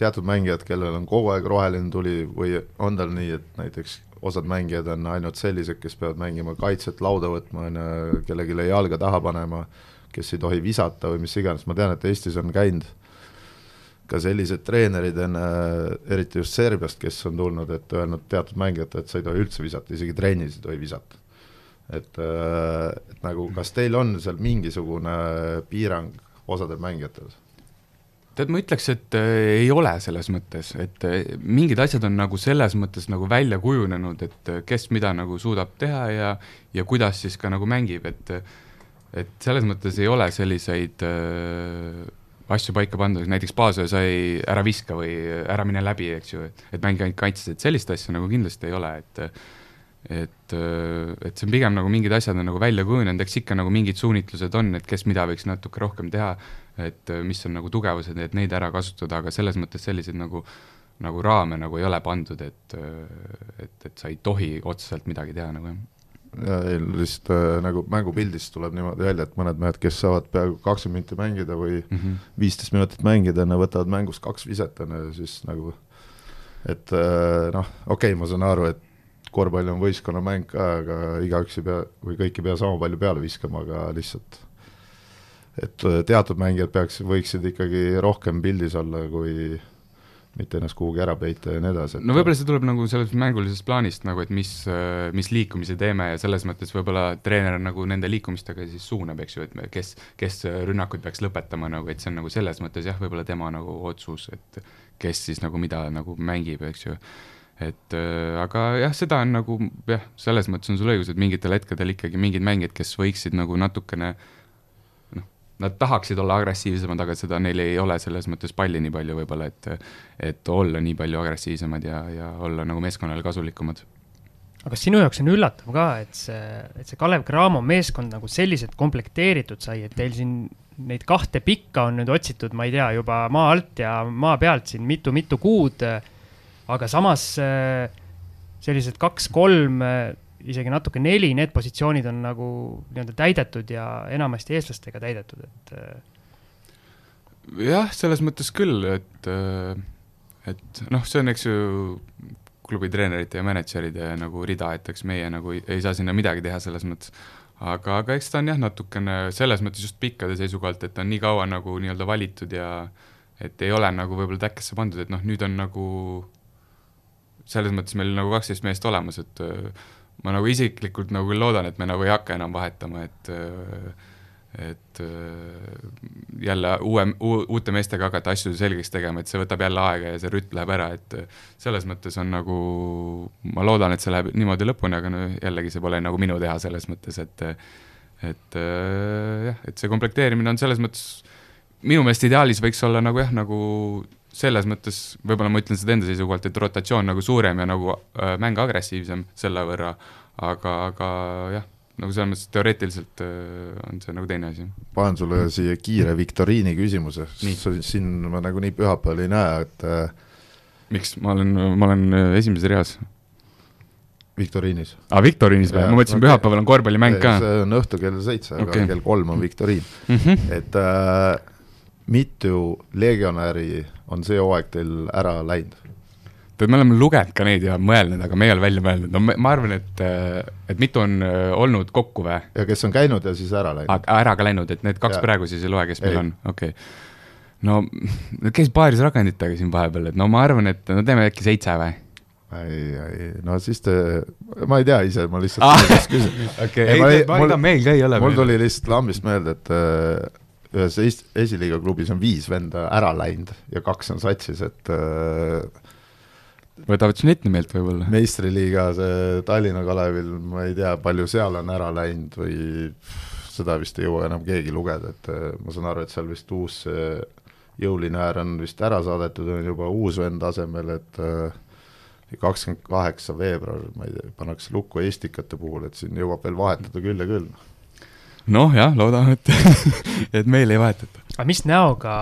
teatud mängijad, kellel on kogu aeg roheline tuli või on tal nii, et näiteks osad mängijad on ainult sellised, kes peavad mängima kaitset, lauda võtma, on ju, kellelegi jalga taha panema, kes ei tohi visata või mis iganes, ma tean, et Eestis on käinud ka sellised treenerid enne, eriti just Serbiast, kes on tulnud, et öelnud teatud mängijatele, et sa ei tohi üldse visata, isegi trennis ei tohi visata et, äh, et nagu kas teil on seal mingisugune piirang osadel mängijatel? tead, ma ütleks, et äh, ei ole selles mõttes, et äh, mingid asjad on nagu selles mõttes nagu välja kujunenud, et kes mida nagu suudab teha ja, ja kuidas siis ka nagu mängib, et et selles mõttes ei ole selliseid äh, asju paika pandud, näiteks baasöö sai ära viska või ära mine läbi, eks ju, et, et mängi ainult kaitses, et sellist asja nagu kindlasti ei ole, et et, äh, et see on pigem nagu mingid asjad on nagu välja kujunenud, eks ikka nagu mingid suunitlused on, et kes mida võiks natuke rohkem teha, et äh, mis on nagu tugevused, et neid ära kasutada, aga selles mõttes selliseid nagu, nagu raame nagu ei ole pandud, et, äh, et, et sa ei tohi otseselt midagi teha nagu jah ja ei, lihtsalt äh, nagu mängupildist tuleb niimoodi välja, et mõned mehed, kes saavad peaaegu kakskümmend minutit mängida või mhm. viisteist mm -hmm. minutit mängida, nad võtavad mängust kaks viset, on ju, siis nagu et äh, noh, okei okay,, ma saan aru, et korvpall on võistkonnamäng ka, aga igaüks ei pea või kõik ei pea sama palju peale viskama, aga lihtsalt et äh, teatud mängijad peaks, võiksid ikkagi rohkem pildis olla, kui mitte ennast kuhugi ära peita ja nii edasi. no võib-olla see tuleb nagu sellest mängulisest plaanist nagu, et mis, äh, mis liikumisi teeme ja selles mõttes võib-olla treener nagu nende liikumistega siis suunab, eks ju, et kes, kes rünnakuid peaks lõpetama nagu, et see on nagu selles mõttes jah, võib-olla tema nagu otsus, et kes siis nagu mida nagu mängib, eks ju et äh, aga jah, seda on nagu jah, selles mõttes on sul õigus, et mingitel hetkedel ikkagi mingid mängijad, kes võiksid nagu natukene noh, nad tahaksid olla agressiivsemad, aga seda neil ei ole selles mõttes palli nii palju võib-olla, et et olla nii palju agressiivsemad ja, ja olla nagu meeskonnale kasulikumad. aga kas sinu jaoks on üllatav ka, et see, et see Kalev Cramo meeskond nagu selliselt komplekteeritud sai, et teil siin neid kahte pikka on nüüd otsitud, ma ei tea, juba maa alt ja maa pealt siin mitu-mitu kuud aga samas äh, sellised kaks-kolm, äh, isegi natuke neli, need positsioonid on nagu nii-öelda täidetud ja enamasti eestlastega täidetud, et. Äh. jah, selles mõttes küll, et, et noh, see on, eks ju, klubi treenerite ja mänedžeride nagu rida, et eks meie nagu ei, ei saa sinna midagi teha selles mõttes. aga, aga eks ta on jah, natukene selles mõttes just pikkade seisukohalt, et ta on nii kaua nagu nii-öelda valitud ja et ei ole nagu võib-olla täkkesse pandud, et noh, nüüd on nagu selles mõttes meil nagu kaksteist meest olemas, et äh, ma nagu isiklikult nagu loodan, et me nagu ei hakka enam vahetama, et äh, et äh, jälle uue, uute meestega hakata asju selgeks tegema, et see võtab jälle aega ja see rütm läheb ära, et selles mõttes on nagu, ma loodan, et see läheb niimoodi lõpuni, aga no jällegi see pole nagu minu teha selles mõttes, et et jah, et see komplekteerimine on selles mõttes, minu meelest ideaalis võiks olla nagu jah, nagu selles mõttes, võib-olla ma ütlen seda enda seisukohalt, et rotatsioon nagu suurem ja nagu äh, mäng agressiivsem selle võrra, aga, aga jah, nagu selles mõttes teoreetiliselt äh, on see nagu teine asi. panen sulle siia kiire viktoriini küsimuse, siin ma nagunii pühapäeval ei näe, et äh, miks, ma olen, ma olen äh, esimeses reas. viktoriinis. aa, ah, viktoriinis või, ma mõtlesin okay., pühapäeval on korvpallimäng ka. see on õhtul kell seitse okay., aga kell kolm on viktoriin mm, -hmm. et äh, mitu legionäri on see hooaeg teil ära läinud? tead, me oleme lugenud ka neid ja mõelnud, aga me ei ole välja mõelnud, no ma arvan, et, et mitu on äh, olnud kokku või? ja kes on käinud ja siis ära läinud? ära ka läinud, et need kaks ja. praegu siis ei loe, kes ei. meil on, okei okay. no käis paaris rakenditega siin vahepeal, et no ma arvan, et no teeme äkki seitse või? ei, ei, no siis te, ma ei tea ise, ma lihtsalt ah, küsin. okei, ei, ei, ma ei tea, meil ka ei ole. mul tuli lihtsalt lambist meelde, et ühes es-, esiliiga klubis on viis venda ära läinud ja kaks on satsis, et äh, võtavad Schnittni meelt võib-olla. meistriliiga, see Tallinna Kalevil, ma ei tea, palju seal on ära läinud või seda vist ei jõua enam keegi lugeda, et äh, ma saan aru, et seal vist uus jõuline äär on vist ära saadetud, on juba uus vend asemel, et äh, kakskümmend kaheksa veebruar, ma ei tea, pannakse lukku Estikate puhul, et siin jõuab veel vahetada küll ja küll noh jah, loodame, et et meil ei vahetata. aga mis näoga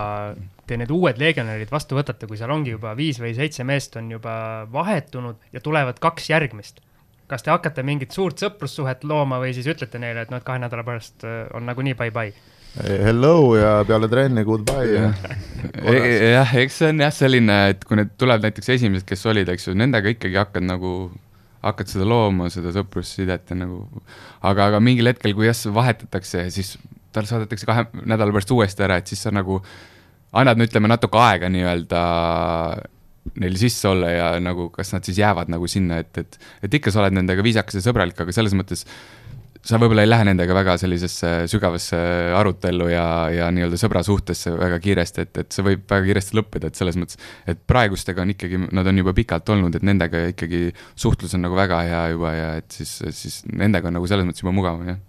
te need uued legionärid vastu võtate, kui seal ongi juba viis või seitse meest on juba vahetunud ja tulevad kaks järgmist? kas te hakkate mingit suurt sõprussuhet looma või siis ütlete neile, et noh, et kahe nädala pärast äh, on nagunii bye-bye? Hello ja peale trenni goodbye ja jah, eks see on jah selline, et kui need tulevad näiteks esimesed, kes olid, eks ju, nendega ikkagi hakkad nagu hakkad seda looma, seda sõprussidet ja nagu, aga, aga mingil hetkel, kui jah, vahetatakse, siis tal saadetakse kahe nädala pärast uuesti ära, et siis sa nagu annad, no ütleme, natuke aega nii-öelda neil sisse olla ja nagu, kas nad siis jäävad nagu sinna, et, et, et ikka sa oled nendega viisakas ja sõbralik, aga selles mõttes sa võib-olla ei lähe nendega väga sellisesse sügavasse arutellu ja, ja nii-öelda sõbra suhtesse väga kiiresti, et, et see võib väga kiiresti lõppeda, et selles mõttes, et praegustega on ikkagi, nad on juba pikalt olnud, et nendega ikkagi suhtlus on nagu väga hea juba ja et siis, siis nendega on nagu selles mõttes juba mugavam, jah.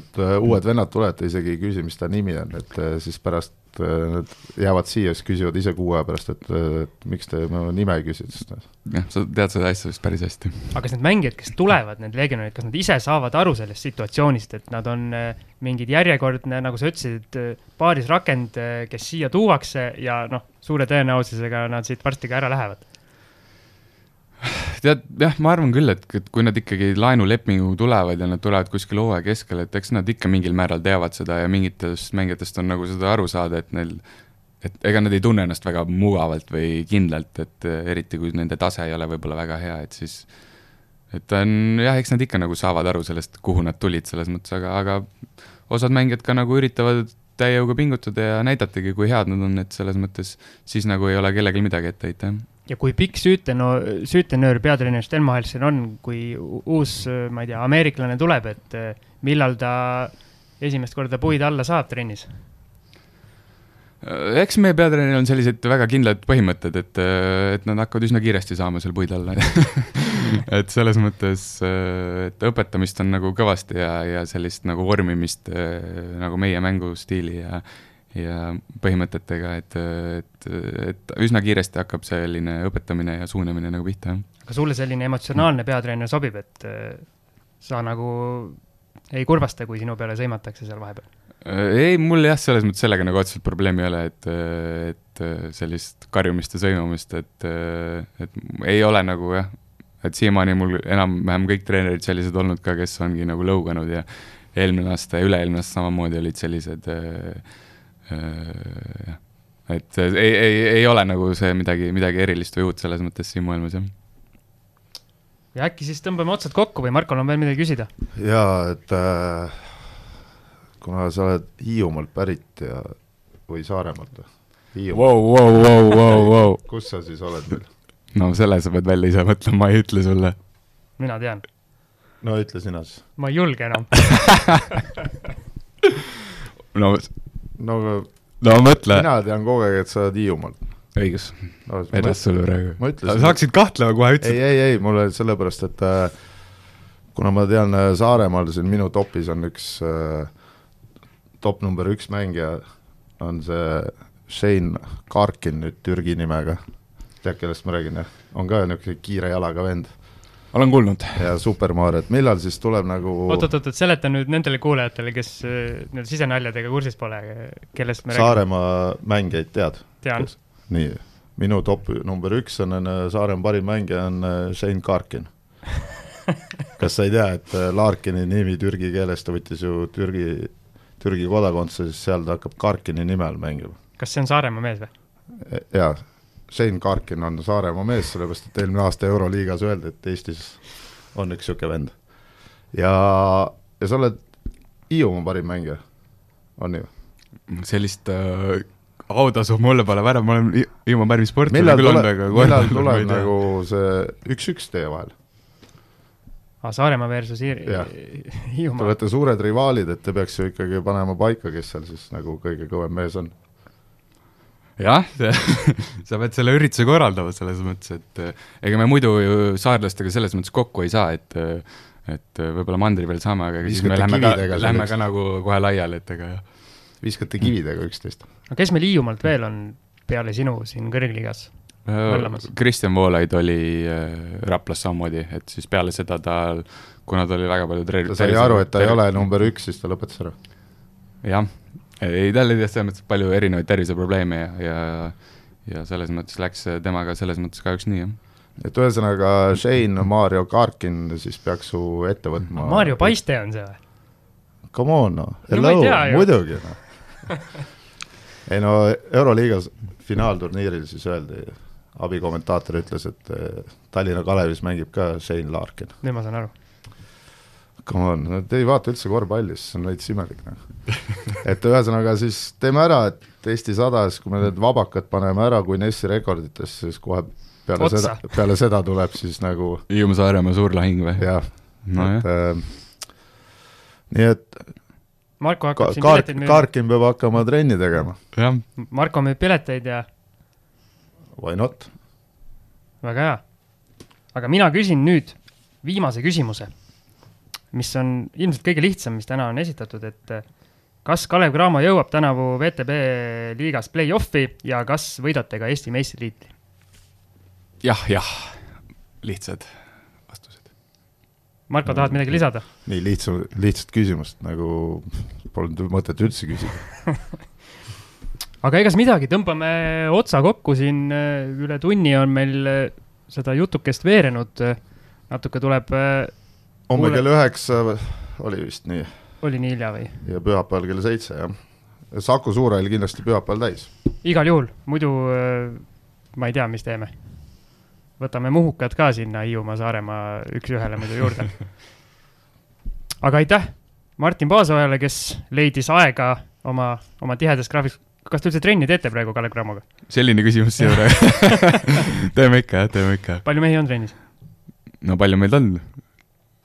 et uh, uued vennad tulete, isegi ei küsi, mis ta nimi on, et uh, siis pärast Äh, nad jäävad siia, siis küsivad ise kuu aja pärast, et, et miks te mu nime ei küsi, sest noh. jah, sa tead seda asja vist päris hästi. aga kas need mängijad, kes tulevad, need legionärid, kas nad ise saavad aru sellest situatsioonist, et nad on äh, mingid järjekordne, nagu sa ütlesid, paaris rakend, äh, kes siia tuuakse ja noh, suure tõenäosusega nad siit varsti ka ära lähevad tead, jah, ma arvan küll, et, et kui nad ikkagi laenulepinguga tulevad ja nad tulevad kuskil hooaja keskel, et eks nad ikka mingil määral teavad seda ja mingitest mängijatest on nagu seda aru saada, et neil, et ega nad ei tunne ennast väga mugavalt või kindlalt, et eriti kui nende tase ei ole võib-olla väga hea, et siis et on jah, eks nad ikka nagu saavad aru sellest, kuhu nad tulid selles mõttes, aga, aga osad mängijad ka nagu üritavad täie jõuga pingutada ja näidatagi, kui head nad on, et selles mõttes siis nagu ei ole kellelgi midagi ette heita, jah ja kui pikk süütenöör, süütenöör peatreener Stelmacheril on, kui uus, ma ei tea, ameeriklane tuleb, et eh, millal ta esimest korda puid alla saab trennis? Äh, eks meie peatreeneril on sellised väga kindlad põhimõtted, et, äh, et nad hakkavad üsna kiiresti saama seal puid alla et selles mõttes, äh, et õpetamist on nagu kõvasti ja, ja sellist nagu vormimist nagu meie mängustiili ja ja põhimõtetega, et, et, et üsna kiiresti hakkab selline õpetamine ja suunamine nagu pihta, jah. aga sulle selline emotsionaalne peatreener sobib, et äh, sa nagu ei kurvasta, kui sinu peale sõimatakse seal vahepeal? Äh, ei, mul jah, selles mõttes sellega nagu otseselt probleemi ei ole, et, et sellist karjumist ja sõimamist, et, et ei ole nagu jah, et siiamaani mul enam-vähem kõik treenerid sellised olnud ka, kes ongi nagu lõuganud ja eelmine aasta ja üle-eelmine aasta samamoodi olid sellised äh, Äh, jah, et ei, ei, ei ole nagu see midagi, midagi erilist või uut selles mõttes siin maailmas, jah ja äkki siis tõmbame otsad kokku või Markol on veel midagi küsida? jaa, et äh, kuna sa oled Hiiumaalt pärit ja, või Saaremaalt või? Vau, vau, vau, vau, vau. kus sa siis oled meil? no selle sa pead välja ise mõtlema, ma ei ütle sulle. mina tean. no ütle sina siis. ma ei julge enam no, no, no mõtle. mina tean kogu aeg, et sa oled Hiiumaalt. õigus no,. vedas sulle praegu. sa hakkasid kahtlema kohe, ütlesid. ei, ei, ei, mul oli sellepärast, et äh, kuna ma tean äh, Saaremaal siin minu topis on üks äh, top number üks mängija, on see Shane Karkin nüüd Türgi nimega. tead, kellest ma räägin, jah? on ka niisugune kiire jalaga vend. Olen kuulnud. ja Super Mario, et millal siis tuleb nagu oot-oot-oot, seleta nüüd nendele kuulajatele, kes äh, nii-öelda sisenaljadega kursis pole, kellest me Saaremaa mängijaid tead? tean. nii, minu top number üks on, on Saaremaa parim mängija on äh, Shane Karkin kas sa ei tea, et Larkini nimi türgi keeles, ta võttis ju Türgi, Türgi kodakondsuse, siis seal ta hakkab Karkini nime all mängima. kas see on Saaremaa mees või? jaa, Shane Karkin on Saaremaa mees, sellepärast et eelmine aasta Euroliigas öeldi, et Eestis on üks niisugune vend. ja, ja sa oled Hiiumaa parim mängija, on ju? sellist äh, autasu mulle pole värav, ma olen Hiiumaa parim sportlane millal küll tuleb, millal tuleb nagu see üks-üks teie vahel? aa, Saaremaa versus Jah. Te Hiiumaa. olete suured rivaalid, et te peaks ju ikkagi panema paika, kes seal siis nagu kõige kõvem mees on. Jah, sa pead selle ürituse korraldama selles mõttes, et eh, ega me muidu ju saarlastega selles mõttes kokku ei saa, et eh, et eh, võib-olla mandri peal saame, aga siis me lähme ka, lähme ka nagu kohe laiali, et ega viskate kividega üksteist. aga kes meil Hiiumaalt veel on peale sinu siin kõrgliigas? Mõlemas. Kristjan Voolaid oli äh, Raplas samamoodi, et siis peale seda ta, kuna ta oli väga palju ta sai aru, et ta ei ole number üks, siis ta lõpetas ära. jah, ei tal oli selles mõttes palju erinevaid terviseprobleeme ja, ja ja selles mõttes läks temaga selles mõttes kahjuks nii, jah. et ühesõnaga Shane Mario Karkin siis peaks su ette võtma. Mario Paiste on see või? Come on noh, No hello ju. muidugi noh. ei no Euroliigas finaalturniiril siis öeldi, abikommentaator ütles, et eh, Tallinna Kalevis mängib ka Shane Larkin. nüüd ma saan aru. Come on, no te ei vaata üldse korvpalli, siis see on veits imelik noh. et ühesõnaga siis teeme ära, et Eesti sadas, kui me need vabakad paneme ära kui Nessi rekorditesse, siis kohe peale Otsa. seda, peale seda tuleb siis nagu Hiiumaa-Saaremaa suur lahing või? jah, nojah et äh, nii et Marko ka, hakkab siin Kaark, pileteid müüma. Kaarkin peab hakkama trenni tegema, jah, Marko müüb pileteid ja why not? väga hea. aga mina küsin nüüd viimase küsimuse, mis on ilmselt kõige lihtsam, mis täna on esitatud, et eh, kas Kalev Cramo jõuab tänavu VTB liigas play-off'i ja kas võidate ka Eesti meistritiitli? jah, jah, lihtsad vastused. Marko, tahad midagi lisada? nii lihtsa, lihtsat küsimust nagu polnud mõtet üldse küsida. aga egas midagi, tõmbame otsa kokku siin, üle tunni on meil eh, seda jutukest veerenud. natuke tuleb, eh, homme kell üheksa oli vist nii oli nii hilja või? ja pühapäeval kell seitse jah. Saku Suurhall kindlasti pühapäeval täis. igal juhul, muidu eh, ma ei tea, mis teeme. võtame Muhukad ka sinna Hiiumaa, Saaremaa üks-ühele muidu juurde. aga aitäh Martin Paasojale, kes leidis aega oma, oma tihedas graafikus. kas te üldse trenni teete praegu Kalev Cramoga? selline küsimus siia praegu teeme ikka, jah, teeme ikka. palju mehi on trennis? no palju meid on?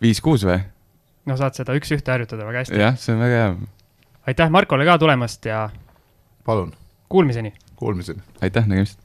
Viis-kuus või? no saad seda üks-ühte harjutada väga hästi. jah, see on väga hea. aitäh Markole ka tulemast ja palun, kuulmiseni! kuulmiseni! aitäh, nägemist!